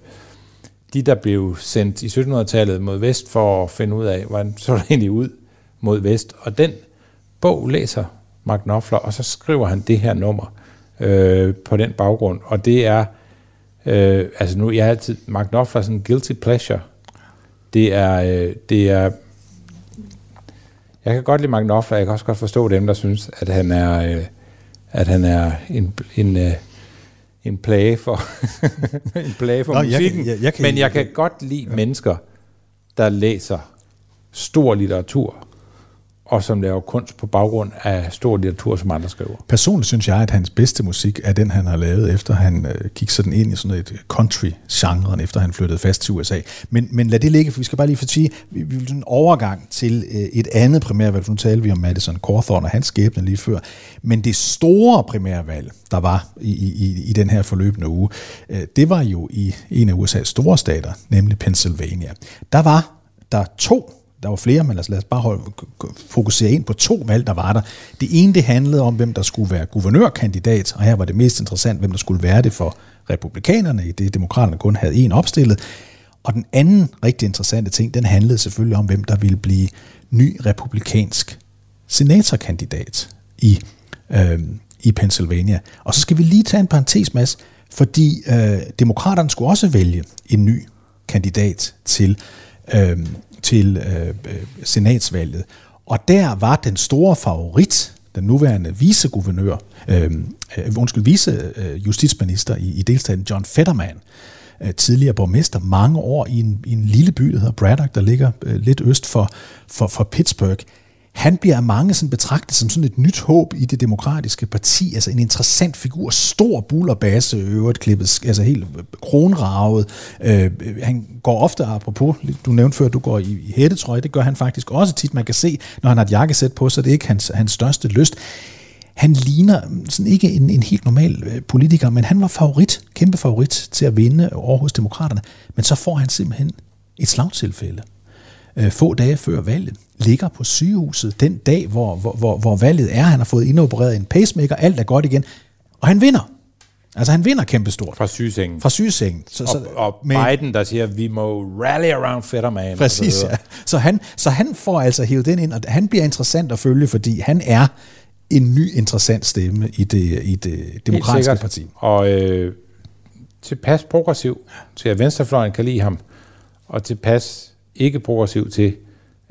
de, der blev sendt i 1700-tallet mod vest for at finde ud af, hvordan så det egentlig ud mod vest. Og den bog læser Mark Knopfler, og så skriver han det her nummer øh, på den baggrund. Og det er, øh, altså nu, jeg har altid, Mark Knopfler er sådan en guilty pleasure. Det er, øh, det er, jeg kan godt lide Mark Knopfler, jeg kan også godt forstå dem, der synes, at han er, øh, at han er en, en, øh, en plage for, [LAUGHS] en plage for Nå, jeg musikken. jeg- jeg kan- Men jeg kan godt lide ja. mennesker, der læser stor litteratur, og som laver kunst på baggrund af stor litteratur, som andre skriver. Personligt synes jeg, at hans bedste musik er den, han har lavet, efter han øh, gik sådan ind i sådan et country-genren, efter han flyttede fast til USA. Men, men lad det ligge, for vi skal bare lige få sige, vi, vi vil sådan en overgang til øh, et andet primærvalg. Nu talte vi om Madison Cawthorn og hans skæbne lige før. Men det store primærvalg, der var i, i, i den her forløbende uge, øh, det var jo i en af USA's store stater, nemlig Pennsylvania. Der var der to der var flere, men lad os, lad os bare holde, fokusere ind på to valg, der var der. Det ene, det handlede om, hvem der skulle være guvernørkandidat, og her var det mest interessant, hvem der skulle være det for republikanerne, i det demokraterne kun havde en opstillet. Og den anden rigtig interessante ting, den handlede selvfølgelig om, hvem der ville blive ny republikansk senatorkandidat i, øh, i Pennsylvania. Og så skal vi lige tage en parentes, Mads, fordi øh, demokraterne skulle også vælge en ny kandidat til, øh, til øh, øh, senatsvalget. Og der var den store favorit, den nuværende viceguvernør, øh, øh, undskyld, vicejustitsminister i, i delstaten, John Fetterman, øh, tidligere borgmester mange år i en, i en lille by, der hedder Braddock, der ligger øh, lidt øst for, for, for Pittsburgh. Han bliver af mange sådan betragtet som sådan et nyt håb i det demokratiske parti, altså en interessant figur, stor bullerbase, øvrigt klippet, altså helt øh, kronravet. Øh, han går ofte, apropos, du nævnte før, at du går i, i hættetrøje, det gør han faktisk også tit, man kan se, når han har et jakkesæt på, så det er ikke hans, hans største lyst. Han ligner mm, sådan ikke en, en helt normal øh, politiker, men han var favorit, kæmpe favorit til at vinde over hos demokraterne. Men så får han simpelthen et slagtilfælde. Øh, få dage før valget, ligger på sygehuset den dag, hvor, hvor, hvor, hvor valget er. Han har fået indopereret en pacemaker, alt er godt igen, og han vinder. Altså han vinder kæmpestort. Fra sygesengen. Fra sygesengen. Så, så, og, og Biden, der siger, vi må rally around Fetterman. Præcis, ja. Så han, så han får altså hævet den ind, og han bliver interessant at følge, fordi han er en ny interessant stemme i det, i det demokratiske parti. Og øh, tilpas progressiv til, at venstrefløjen kan lide ham, og tilpas ikke progressiv til,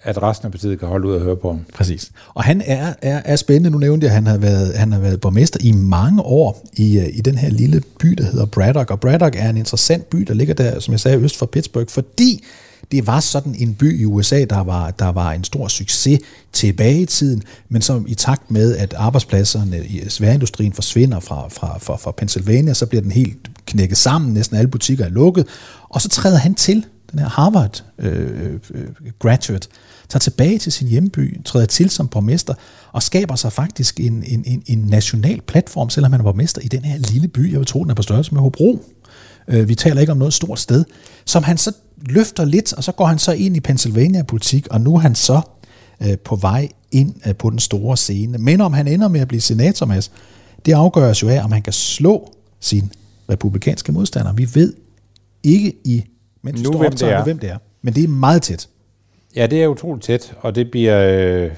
at resten af partiet kan holde ud og høre på ham. Præcis. Og han er, er, er spændende. Nu nævnte jeg, at han har været, han har været borgmester i mange år i, øh, i den her lille by, der hedder Braddock. Og Braddock er en interessant by, der ligger der, som jeg sagde, øst for Pittsburgh, fordi det var sådan en by i USA, der var, der var en stor succes tilbage i tiden, men som i takt med, at arbejdspladserne i sværindustrien forsvinder fra, fra, fra, fra Pennsylvania, så bliver den helt knækket sammen, næsten alle butikker er lukket, og så træder han til, den her Harvard øh, øh, øh graduate, tager tilbage til sin hjemby, træder til som borgmester, og skaber sig faktisk en, en, en, en national platform, selvom han er borgmester i den her lille by, jeg vil tro, den er på størrelse med Hobro. Øh, vi taler ikke om noget stort sted, som han så løfter lidt, og så går han så ind i Pennsylvania-politik, og nu er han så øh, på vej ind øh, på den store scene. Men om han ender med at blive senator, Mads, det afgøres jo af, om han kan slå sin republikanske modstander. Vi ved ikke i, mens Nu, nu, hvem står det er. hvem det er. Men det er meget tæt. Ja, det er utroligt tæt, og det bliver øh,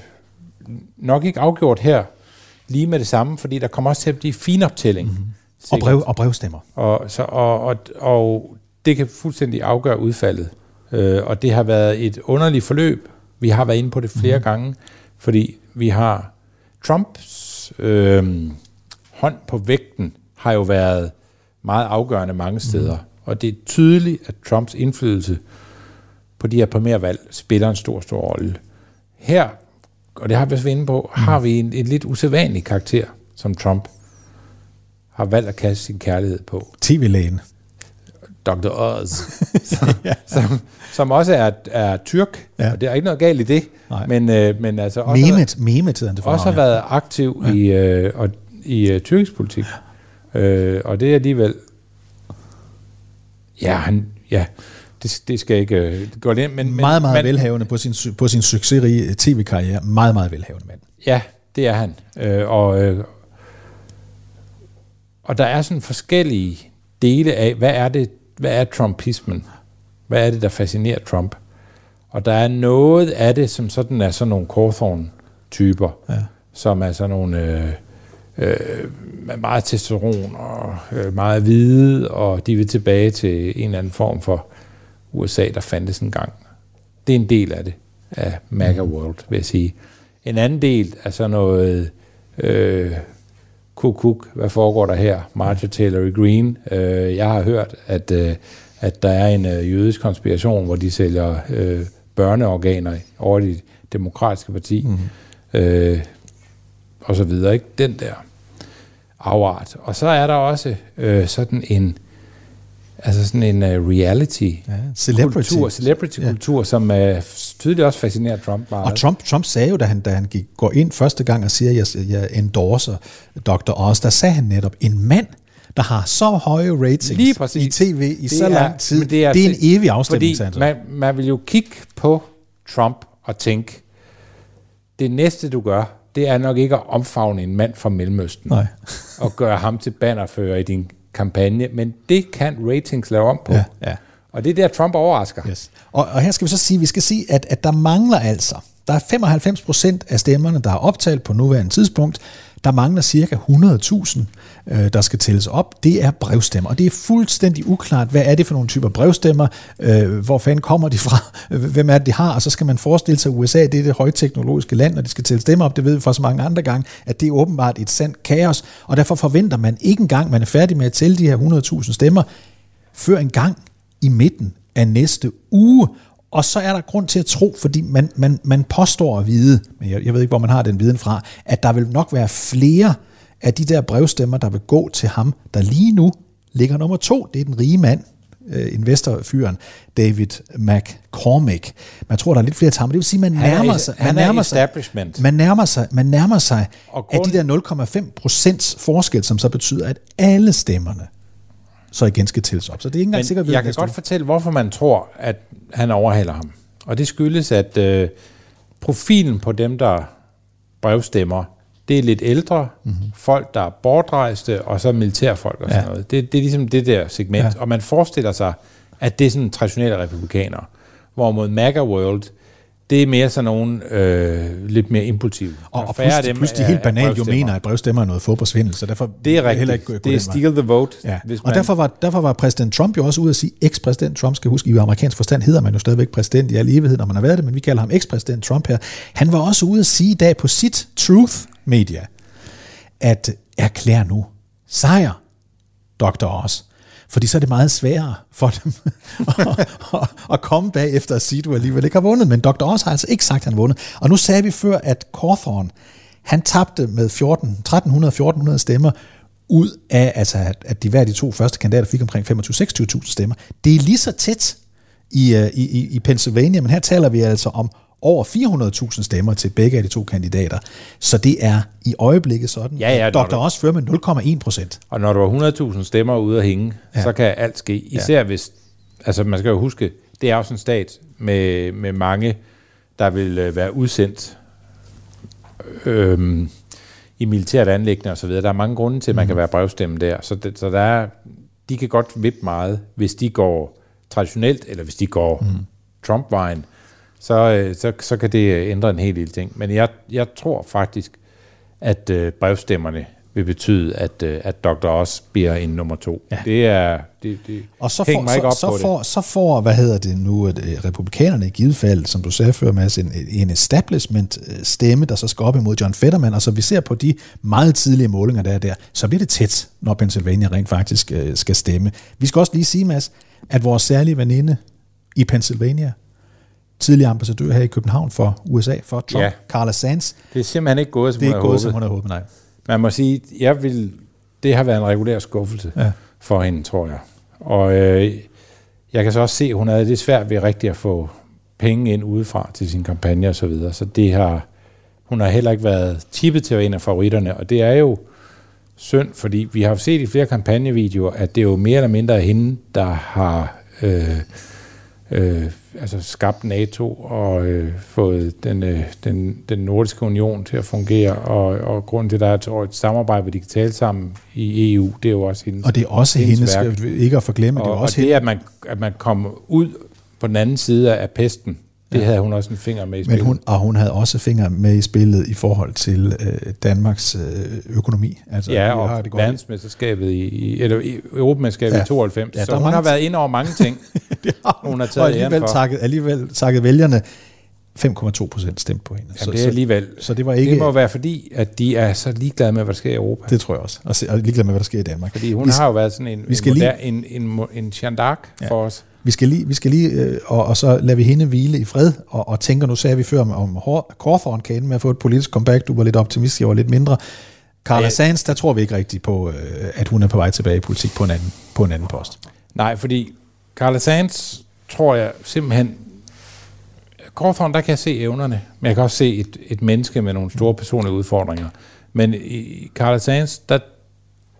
nok ikke afgjort her lige med det samme, fordi der kommer også til at blive finoptælling. Mm-hmm. Og, brev, og brevstemmer. Og, så, og, og, og det kan fuldstændig afgøre udfaldet. Øh, og det har været et underligt forløb. Vi har været inde på det flere mm. gange, fordi vi har Trumps øh, hånd på vægten har jo været meget afgørende mange steder. Mm. Og det er tydeligt, at Trumps indflydelse på de her primærvalg spiller en stor, stor rolle. Her, og det har vi også været inde på, mm. har vi en, en lidt usædvanlig karakter, som Trump har valgt at kaste sin kærlighed på. TV-lægen. Dr. Oz, som, [LAUGHS] ja. som, som også er, er tyrk, ja. og det er ikke noget galt i det, Nej. men, øh, men altså også, memet hedder han det for også har været aktiv ja. i, øh, og, i øh, tyrkisk politik. Øh, og det er alligevel... Ja, han, ja det, det skal ikke øh, gå ind, men... meget, meget men, velhavende på sin, på sin succesrige tv-karriere. Meget, meget velhavende mand. Ja, det er han. Øh, og, øh, og der er sådan forskellige dele af, hvad er det, hvad er trumpismen? Hvad er det, der fascinerer Trump? Og der er noget af det, som sådan er sådan nogle Cawthorn-typer, Ja. som er sådan nogle øh, øh, meget testosteron og øh, meget hvide, og de vil tilbage til en eller anden form for USA, der fandtes en gang. Det er en del af det, af MAGA World, vil jeg sige. En anden del er sådan noget øh, kuk, hvad foregår der her? Marjorie Taylor Greene. Øh, jeg har hørt, at, øh, at der er en øh, jødisk konspiration, hvor de sælger øh, børneorganer over det demokratiske parti. Mm. Øh, og så videre, ikke? Den der afart. Og så er der også øh, sådan en altså sådan en uh, reality ja, celebrity. kultur, celebrity ja. kultur, som uh, tydeligt også fascinerer Trump meget. Og Trump, Trump sagde jo, da han, da han gik, går ind første gang og siger, at jeg, jeg endorser Dr. Oz, der sagde han netop, en mand, der har så høje ratings i tv i Det så er- lang tid, det er, det er en evig afstemning, Fordi man, man vil jo kigge på Trump og tænke, det næste du gør, det er nok ikke at omfavne en mand fra Mellemøsten Nej. og gøre ham til bannerfører i din kampagne, men det kan ratings lave om på. Ja, ja. Og det er der, Trump overrasker. Yes. Og, og her skal vi så sige, vi skal sige, at, at der mangler altså, der er 95 procent af stemmerne, der er optalt på nuværende tidspunkt. Der mangler cirka 100.000, øh, der skal tælles op. Det er brevstemmer, og det er fuldstændig uklart, hvad er det for nogle typer brevstemmer, øh, hvor fanden kommer de fra, [LAUGHS] hvem er det, de har, og så skal man forestille sig, at USA det er det højteknologiske land, når de skal tælle stemmer op, det ved vi fra så mange andre gange, at det er åbenbart et sandt kaos, og derfor forventer man ikke engang, man er færdig med at tælle de her 100.000 stemmer, før en gang i midten af næste uge. Og så er der grund til at tro, fordi man, man, man påstår at vide, men jeg, jeg ved ikke, hvor man har den viden fra, at der vil nok være flere af de der brevstemmer, der vil gå til ham, der lige nu ligger nummer to. Det er den rige mand, øh, investorfyren, David McCormick. Man tror, der er lidt flere til ham, det vil sige, man Han er nærmer is- sig, man er nærmer sig, man nærmer sig, man nærmer sig af de der 0,5 procents forskel, som så betyder, at alle stemmerne så igen skal tælles op. Så det er ikke engang sikkert, at jeg kan godt fortælle, hvorfor man tror, at han overhaler ham. Og det skyldes, at øh, profilen på dem, der brevstemmer, det er lidt ældre, mm-hmm. folk, der er bortrejste, og så militærfolk og sådan Ja. noget. Det, det er ligesom det der segment. Ja. Ja. Og man forestiller sig, at det er sådan traditionelle republikanere. Hvorimod MAGA World, det er mere sådan nogle øh, lidt mere impulsive. Og, og plus, dem plus de er- helt banalt jo mener, at brevstemmer er noget fodboldsvindel, så derfor Det er jeg heller rigtigt. ikke Det er steal the vote. Ja. Hvis Og man- derfor var, derfor var præsident Trump jo også ude at sige, ekspræsident Trump skal huske, i amerikansk forstand hedder man jo stadigvæk præsident i al evighed, når man har været det, men vi kalder ham ekspræsident Trump her. Han var også ude at sige i dag på sit Truth Media, at erklær nu sejr, Dr. Oz. Fordi så er det meget sværere for dem at, [LAUGHS] at, at komme bagefter og sige, at du alligevel ikke har vundet. Men Dr. Oz har altså ikke sagt, at han har vundet. Og nu sagde vi før, at Cawthorn, han tabte med 14, 1300-1400 stemmer ud af, altså at, at de hver de to første kandidater fik omkring 25-26.000 stemmer. Det er lige så tæt i, øh, i, i, i Pennsylvania, men her taler vi altså om over 400.000 stemmer til begge af de to kandidater. Så det er i øjeblikket sådan, Ja, ja, at Dr. du- Oz fører med 0,1 procent. Og når du har 100.000 stemmer ude at hænge, Ja. så kan alt ske. Især ja. hvis, altså man skal jo huske, det er også en stat med, med mange, der vil øh, være udsendt øhm, i militært anlæggende og så videre. Der er mange grunde til, at man Mhm. kan være brevstemme der. Så, det, så der er, de kan godt vippe meget, hvis de går traditionelt, eller hvis de går mm. Trump-vejen, så, øh, så, så kan det øh, ændre en hel del ting. Men jeg, jeg tror faktisk, at øh, brevstemmerne vil betyde, at, øh, at Dr. Oz bliver en nummer to. Ja. Det er... Det, det Og så får, mig ikke op så, på så, det. får, så får, hvad hedder det nu, at republikanerne i givet fald, som du sagde før, Mads, en, en establishment øh, stemme, der så skal op imod John Fetterman, og så vi ser på de meget tidlige målinger, der er der, så bliver det tæt, når Pennsylvania rent faktisk øh, skal stemme. Vi skal også lige sige, Mads, at vores særlige veninde i Pennsylvania, tidligere ambassadør her i København for USA, for Trump, Ja. Carla Sands, Det er simpelthen ikke gået, som det er ikke gået, som hun havde håbet, nej. Man må sige, jeg vil, det har været en regulær skuffelse Ja. for hende, tror jeg. Og øh, jeg kan så også se, at hun havde det svært ved rigtig at få penge ind udefra til sin kampagne og så videre. Så det har, hun har heller ikke været tippet til at være en af favoritterne, og det er jo synd, fordi vi har set i flere kampagnevideoer, at det er jo mere eller mindre hende, der har øh, øh, altså skabt NATO og øh, fået den, øh, den, den nordiske union til at fungere, og, og grunden til, at der er et, et samarbejde, hvor de kan tale sammen i EU, det er jo også hendes Og det er også hendes, værk. ikke at forglemme, Og, det er og også det, hende, at man, at man kom ud på den anden side af pesten, det Ja. havde hun også en finger med i Men spillet. hun, og hun havde også fingre med i spillet i forhold til øh, Danmarks øh, økonomi. Altså, ja, vi har og det godt. verdensmesterskabet i, i eller i Europamesterskabet Ja. i 92. Ja, så hun mange har været ind over mange ting. [LAUGHS] [LAUGHS] hun har og taget æren alligevel takket, alligevel takket vælgerne 5,2 procent stemt på hende. Jamen, det er alligevel. Så, så det var ikke... Det må være fordi, at de er så ligeglade med, hvad der sker i Europa. Det tror jeg også. Og, og ligeglad med, hvad der sker i Danmark. Fordi hun Vi- har jo været sådan en, vi skal en, lige- moder, en, en, mo- en Jeanne d'Arc Ja. for os. Vi skal lige, vi skal lige øh, og, og så lader vi hende hvile i fred, og, og tænker, nu sagde vi før om, om Hor- Cawthorn kan ende med at få et politisk comeback, du var lidt optimistisk, jeg var lidt mindre. Carla Ja. Sands, der tror vi ikke rigtigt på, øh, at hun er på vej tilbage i politik på en anden, på en anden post. Nej, fordi Carla Sands tror jeg simpelthen... Cawthorn, der kan jeg se evnerne, men jeg kan også se et, et menneske med nogle store personlige udfordringer. Men i Carla Sands, der,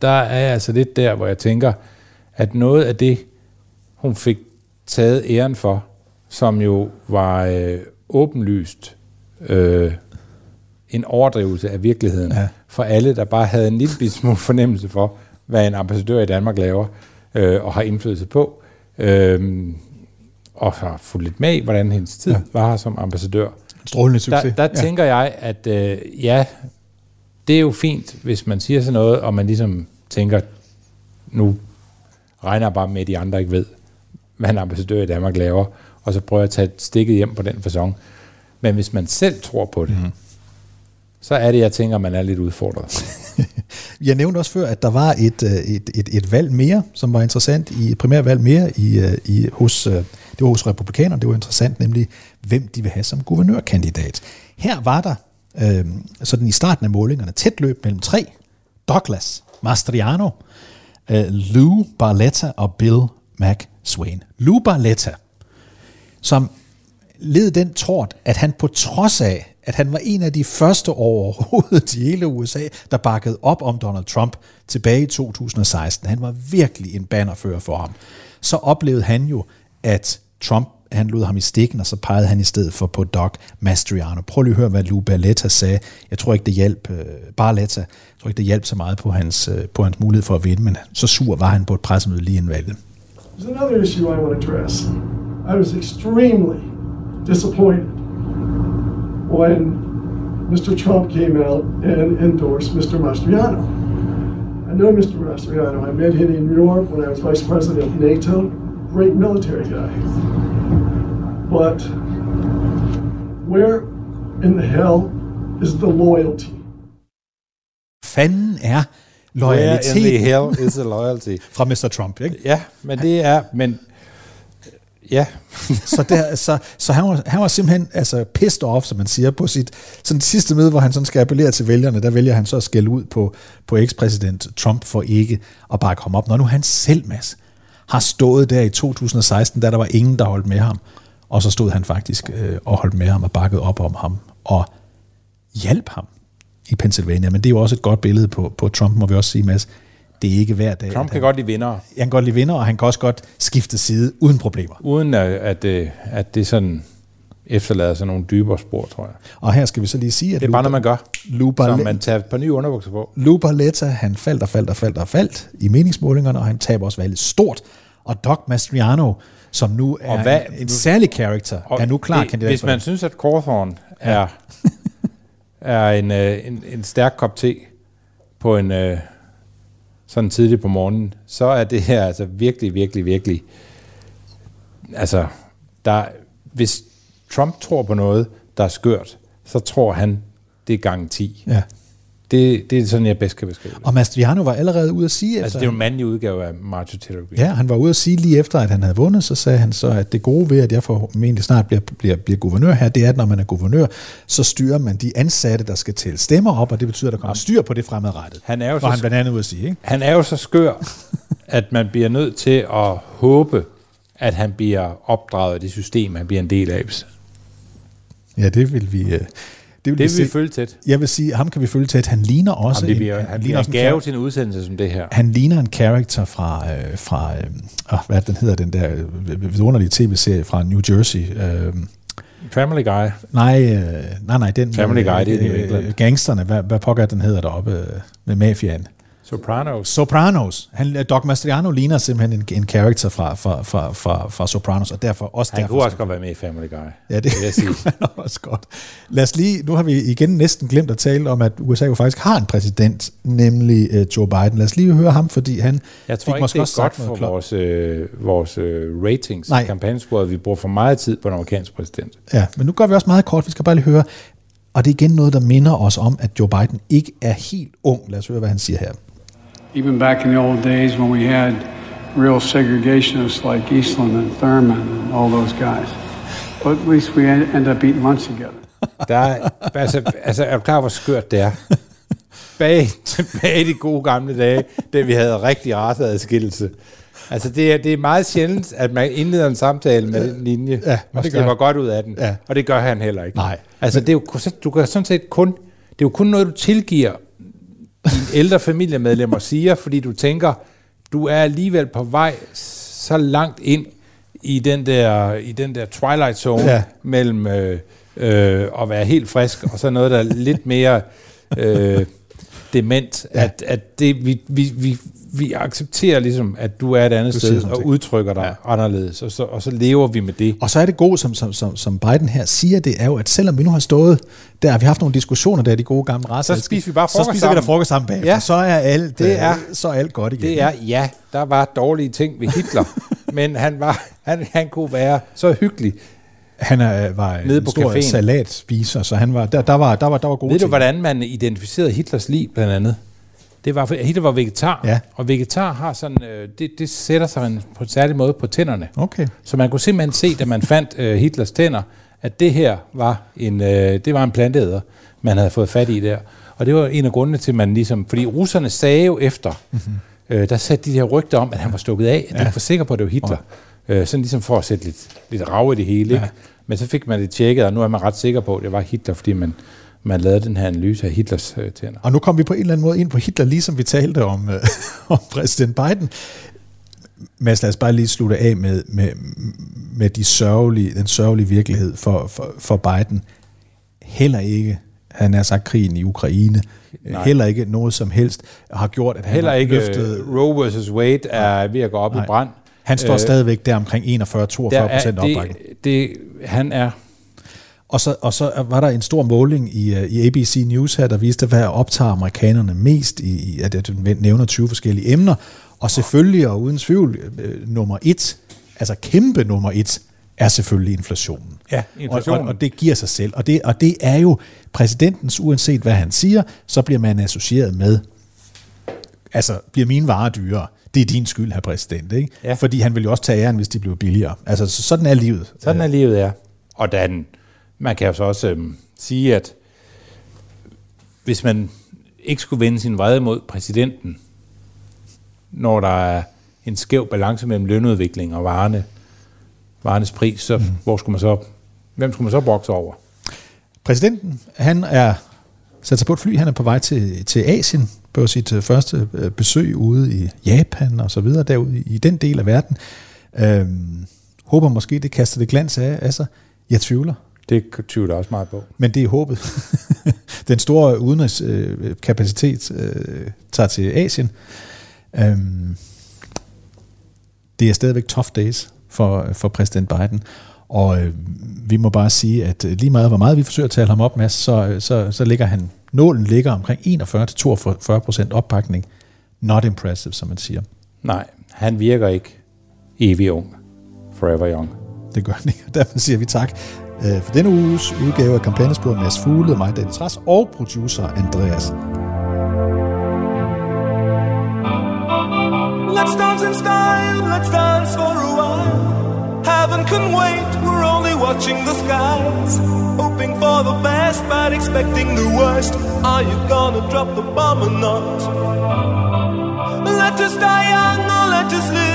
der er jeg altså lidt der, hvor jeg tænker, at noget af det, hun fik taget æren for, som jo var øh, åbenlyst øh, en overdrivelse af virkeligheden Ja. for alle, der bare havde en lille smule fornemmelse for, hvad en ambassadør i Danmark laver øh, og har indflydelse på. Øh, og har fulgt lidt med hvordan hendes tid Ja. var her som ambassadør. Strålende succes. Der, der Ja. tænker jeg, at øh, ja, det er jo fint, hvis man siger sådan noget, og man ligesom tænker, nu regner bare med, at de andre ikke ved, hvad en ambassadør i Danmark laver, og så prøver jeg at tage stikket hjem på den façon. Men hvis man selv tror på det, mm. så er det, jeg tænker, man er lidt udfordret. [LAUGHS] Jeg nævnte også før, at der var et, øh, et, et, et valg mere, som var interessant, i et primærvalg mere i, øh, i, hos, øh, det var hos republikanerne, det var interessant, nemlig hvem de vil have som guvernørkandidat. Her var der, øh, sådan i starten af målingerne, tæt løb mellem tre, Douglas Mastriano, øh, Lou Barletta og Bill McSwain. Lou Barletta, som led den tort, at han på trods af, at han var en af de første overhovedet i hele USA, der bakkede op om Donald Trump tilbage i 2016. Han var virkelig en bannerfører for ham. Så oplevede han jo, at Trump han lod ham i stikken, og så pegede han i stedet for på Doc Mastriano. Prøv lige at høre, hvad Lou Barletta sagde. Jeg tror ikke, det hjalp, øh, Barletta, jeg tror ikke, det hjalp så meget på hans, øh, på hans mulighed for at vinde, men så sur var han på et pressemøde lige inden valget. There's another issue I want to address. I was extremely disappointed when Mr. Trump came out and endorsed Mr. Mastriano. I know Mr. Mastriano. I met him in New York when I was vice president of NATO. Great military guy. But where in the hell is the loyalty? Fanden er Where in the hell is the loyalty? [LAUGHS] fra Mr. Trump, ikke? Ja, men det er, men ja, [LAUGHS] så, der, så, så han, var, han var simpelthen altså pissed off, som man siger, på sit sådan sidste møde, hvor han sådan skal appellere til vælgerne, der vælger han så at skælde ud på, på ekspræsident Trump for ikke at bare komme op. Når nu han selv, Mads, har stået der i 2016, da der var ingen, der holdt med ham, Og så stod han faktisk øh, og holdt med ham og bakket op om ham og hjalp ham i Pennsylvania. Men det er jo også et godt billede på, på Trump, må vi også sige, Mads. Det er ikke hver dag. Trump kan han, godt lide vinder, han kan godt lide vinder, og han kan også godt skifte side uden problemer. uden at, at, øh, at det sådan efterlader sig nogle dybere spor, tror jeg. Og her skal vi så lige sige, at Det er bare noget, man gør. Lou, Så man tager et par nye underbukser på. Lou Barletta, han faldt og faldt og faldt og faldt i meningsmålingerne, og han taber også valget stort. Og Doc Mastriano, som nu er Og hvad- en, en særlig karakter, er nu klar det, kandidat Hvis man det. synes, at Cawthorn er, er en, øh, en, en stærk kop te på en øh, sådan tidligt på morgenen, så er det her altså virkelig, virkelig, virkelig... Altså, der, hvis Trump tror på noget, der er skørt, så tror han, det er gang 10. Ja. Det, det er sådan, jeg bedst kan beskrive det. Og Mastriano var allerede ude at sige, Altså, efter, det er jo en mandlig udgave af Taylor Greene. ja, han var ude at sige lige efter, at han havde vundet, så sagde han så, at det gode ved, at jeg formentlig snart bliver, bliver, bliver guvernør her, det er, at når man er guvernør, så styrer man de ansatte, der skal tælle stemmer op, og det betyder, at der kommer styr på det fremadrettet. Han er jo så han blandt andet ude at sige, ikke? Han er jo så skør, at man bliver nødt til at håbe, at han bliver opdraget af det system, han bliver en del af. Ja, det vil vi... øh, vil, Det vil vi følge tæt. Jeg vil sige, ham kan vi følge tæt. Han ligner også... Jamen, det bliver, en, han ligner bliver en gave char- til en udsendelse som det her. Han ligner en karakter fra, øh, fra øh, øh, hvad den hedder, den der øh, vidunderlige tv-serie fra New Jersey. Øh, Family Guy. nej, øh, nej, nej, den Family Guy, det er New øh, England. Gangsterne, hvad, hvad pokker den hedder deroppe øh, med mafiaen? Sopranos. Sopranos. Han, Doc Mastriano ligner simpelthen en, en karakter fra, fra, fra, fra, fra Sopranos, og derfor også Han derfor, kunne også godt være med i Family Guy. Ja, det, vil jeg sige. [LAUGHS] han også godt. Lad os lige, nu har vi igen næsten glemt at tale om, at USA jo faktisk har en præsident, nemlig uh, Joe Biden. Lad os lige høre ham, fordi han Jeg tror fik ikke, måske det er også godt for klart. vores, øh, vores øh, ratings Nej. kampagnesporet. Vi bruger for meget tid på en amerikansk præsident. Ja, men nu gør vi også meget kort. Vi skal bare lige høre, og det er igen noget, der minder os om, at Joe Biden ikke er helt ung. Lad os høre, hvad han siger her. Even back in the old days when we had real segregationists like Eastland and Thurman and all those guys. But at least we en- end up eating lunch together. [LAUGHS] Der er, altså, altså, er du klar, hvor skørt det er? Bag, tilbage i de gode gamle dage, da vi havde rigtig raceadskillelse. Altså, det er, det er meget sjældent, at man indleder en samtale med den linje, Ja, og det han. godt ud af den. Ja. Og det gør han heller ikke. Nej. Altså, det er jo, du kan sådan set kun, det er jo kun noget, du tilgiver dine ældre familiemedlemmer siger, fordi du tænker, du er alligevel på vej så langt ind i den der, i den der twilight zone Ja. mellem øh, øh, at være helt frisk og så noget, der er lidt mere øh, dement. Ja. At, at det, vi, vi, vi, vi accepterer ligesom, at du er et andet Du sted og ting. udtrykker dig ja. anderledes, og så, og så lever vi med det. Og så er det gode, som, som, som, som Biden her siger, det er jo, at selvom vi nu har stået der, har vi haft nogle diskussioner der, de gode gamle racer. Så spiser vi bare Så frokost spiser vi der frokost sammen bagefter. Ja. Så er alt, Det øh, er- så er alt godt igen. Det er, ja, der var dårlige ting ved Hitler, [LAUGHS] men han, var, han, han kunne være så hyggelig. Han er, var Nede en på stor caféen. salatspiser, så han var, der, der, var, der, var, der var gode Ved du, ting. hvordan man identificerede Hitlers liv, blandt andet? Det var, Hitler var vegetar, Ja. og vegetar har sådan, øh, det, det sætter sig en, på en særlig måde på tænderne. Okay. Så man kunne simpelthen se, da man fandt øh, Hitlers tænder, at det her var en, øh, det var en planteæder, man havde fået fat i der. Og det var en af grundene til, at man ligesom... Fordi russerne sagde jo efter, mm-hmm. øh, der satte de her rygter om, at han var stukket af, at ja. de var for sikre på, at det var Hitler. Øh, sådan ligesom for at sætte lidt, lidt rav i det hele. Ikke? Men så fik man det tjekket, og nu er man ret sikker på, at det var Hitler, fordi man, man lavede den her analyse af Hitlers øh, tænder. Og nu kom vi på en eller anden måde ind på Hitler, ligesom vi talte om, øh, [LAUGHS] om præsident Biden. Mads, lad os bare lige slutte af med, med, med de sørgelige, den sørgelige virkelighed for, for, for Biden. Heller ikke, han har sagt krigen i Ukraine, Nej. heller ikke noget som helst har gjort, at han Heller ikke løftet... øh, Roe vs. Wade er ved at gå op Nej. i brand. Han står Øh, stadigvæk der omkring 41-42 der procent er, opbakning. det, det, han er Og så, og så var der en stor måling i, øh, i ABC News her, der viste, hvad optager amerikanerne mest i, i at den nævner 20 forskellige emner. Og selvfølgelig, og uden tvivl, øh, nummer et, altså kæmpe nummer et, er selvfølgelig inflationen. Ja, Og, inflationen. og, og det giver sig selv. Og det, og det er jo præsidentens, uanset hvad han siger, så bliver man associeret med, altså bliver mine varer dyrere. Det er din skyld, herr præsident. Ikke? Ja. Fordi han vil jo også tage æren, hvis de bliver billigere. Altså så- sådan er livet. Sådan er livet er. Og den, man kan jo så også øhm, sige, at hvis man ikke skulle vende sin vrede mod præsidenten, når der er en skæv balance mellem lønudvikling og varerne, varernes pris, så mm. hvor skulle man så, hvem skulle man så bokse over? Præsidenten, han er sat sig på et fly, han er på vej til, til Asien på sit øh, første øh, besøg ude i Japan og så videre, derude i den del af verden. Øhm, håber måske, det kaster det glans af, af sig. Jeg tvivler. Det tvivler også meget på. Men det er håbet. [LAUGHS] Den store udenrigskapacitet øh, tager til Asien. Øhm, det er stadigvæk tough days for, for præsident Biden. Og øh, vi må bare sige, at øh, lige meget hvor meget vi forsøger at tale ham op, Mads, så, øh, så, så ligger han, nålen ligger omkring 41-42 procent opbakning. Not impressive, som man siger. Nej, han virker ikke evig ung. Forever young. Det gør han ikke. [LAUGHS] Derfor siger vi tak øh, Øh, for denne uges udgave af kampagnesporet Mads Fugle, mig, David Træs, og producer Andreas. Let's dance in style, let's dance for a while. Heaven can wait, we're only watching the skies. Hoping for the best, but expecting the worst. Are you gonna drop the bomb or not? Let us die young or let us live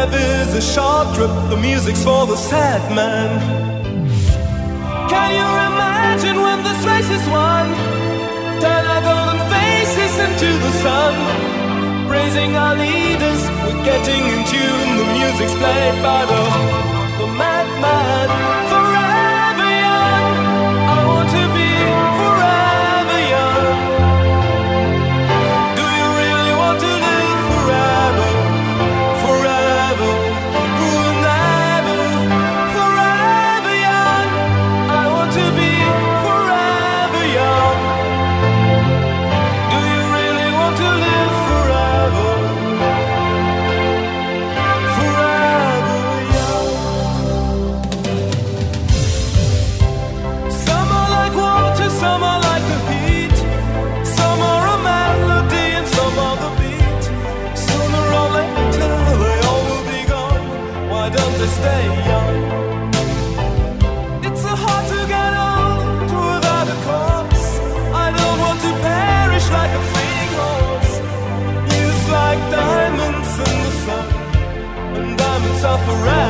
life is a short trip. The music's for the sad man. Can you imagine when this race is won? Turn our golden faces into the sun. Praising our leaders, we're getting in tune. The music's played by the, the madman. Forever.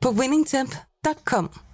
på winningtemp.com.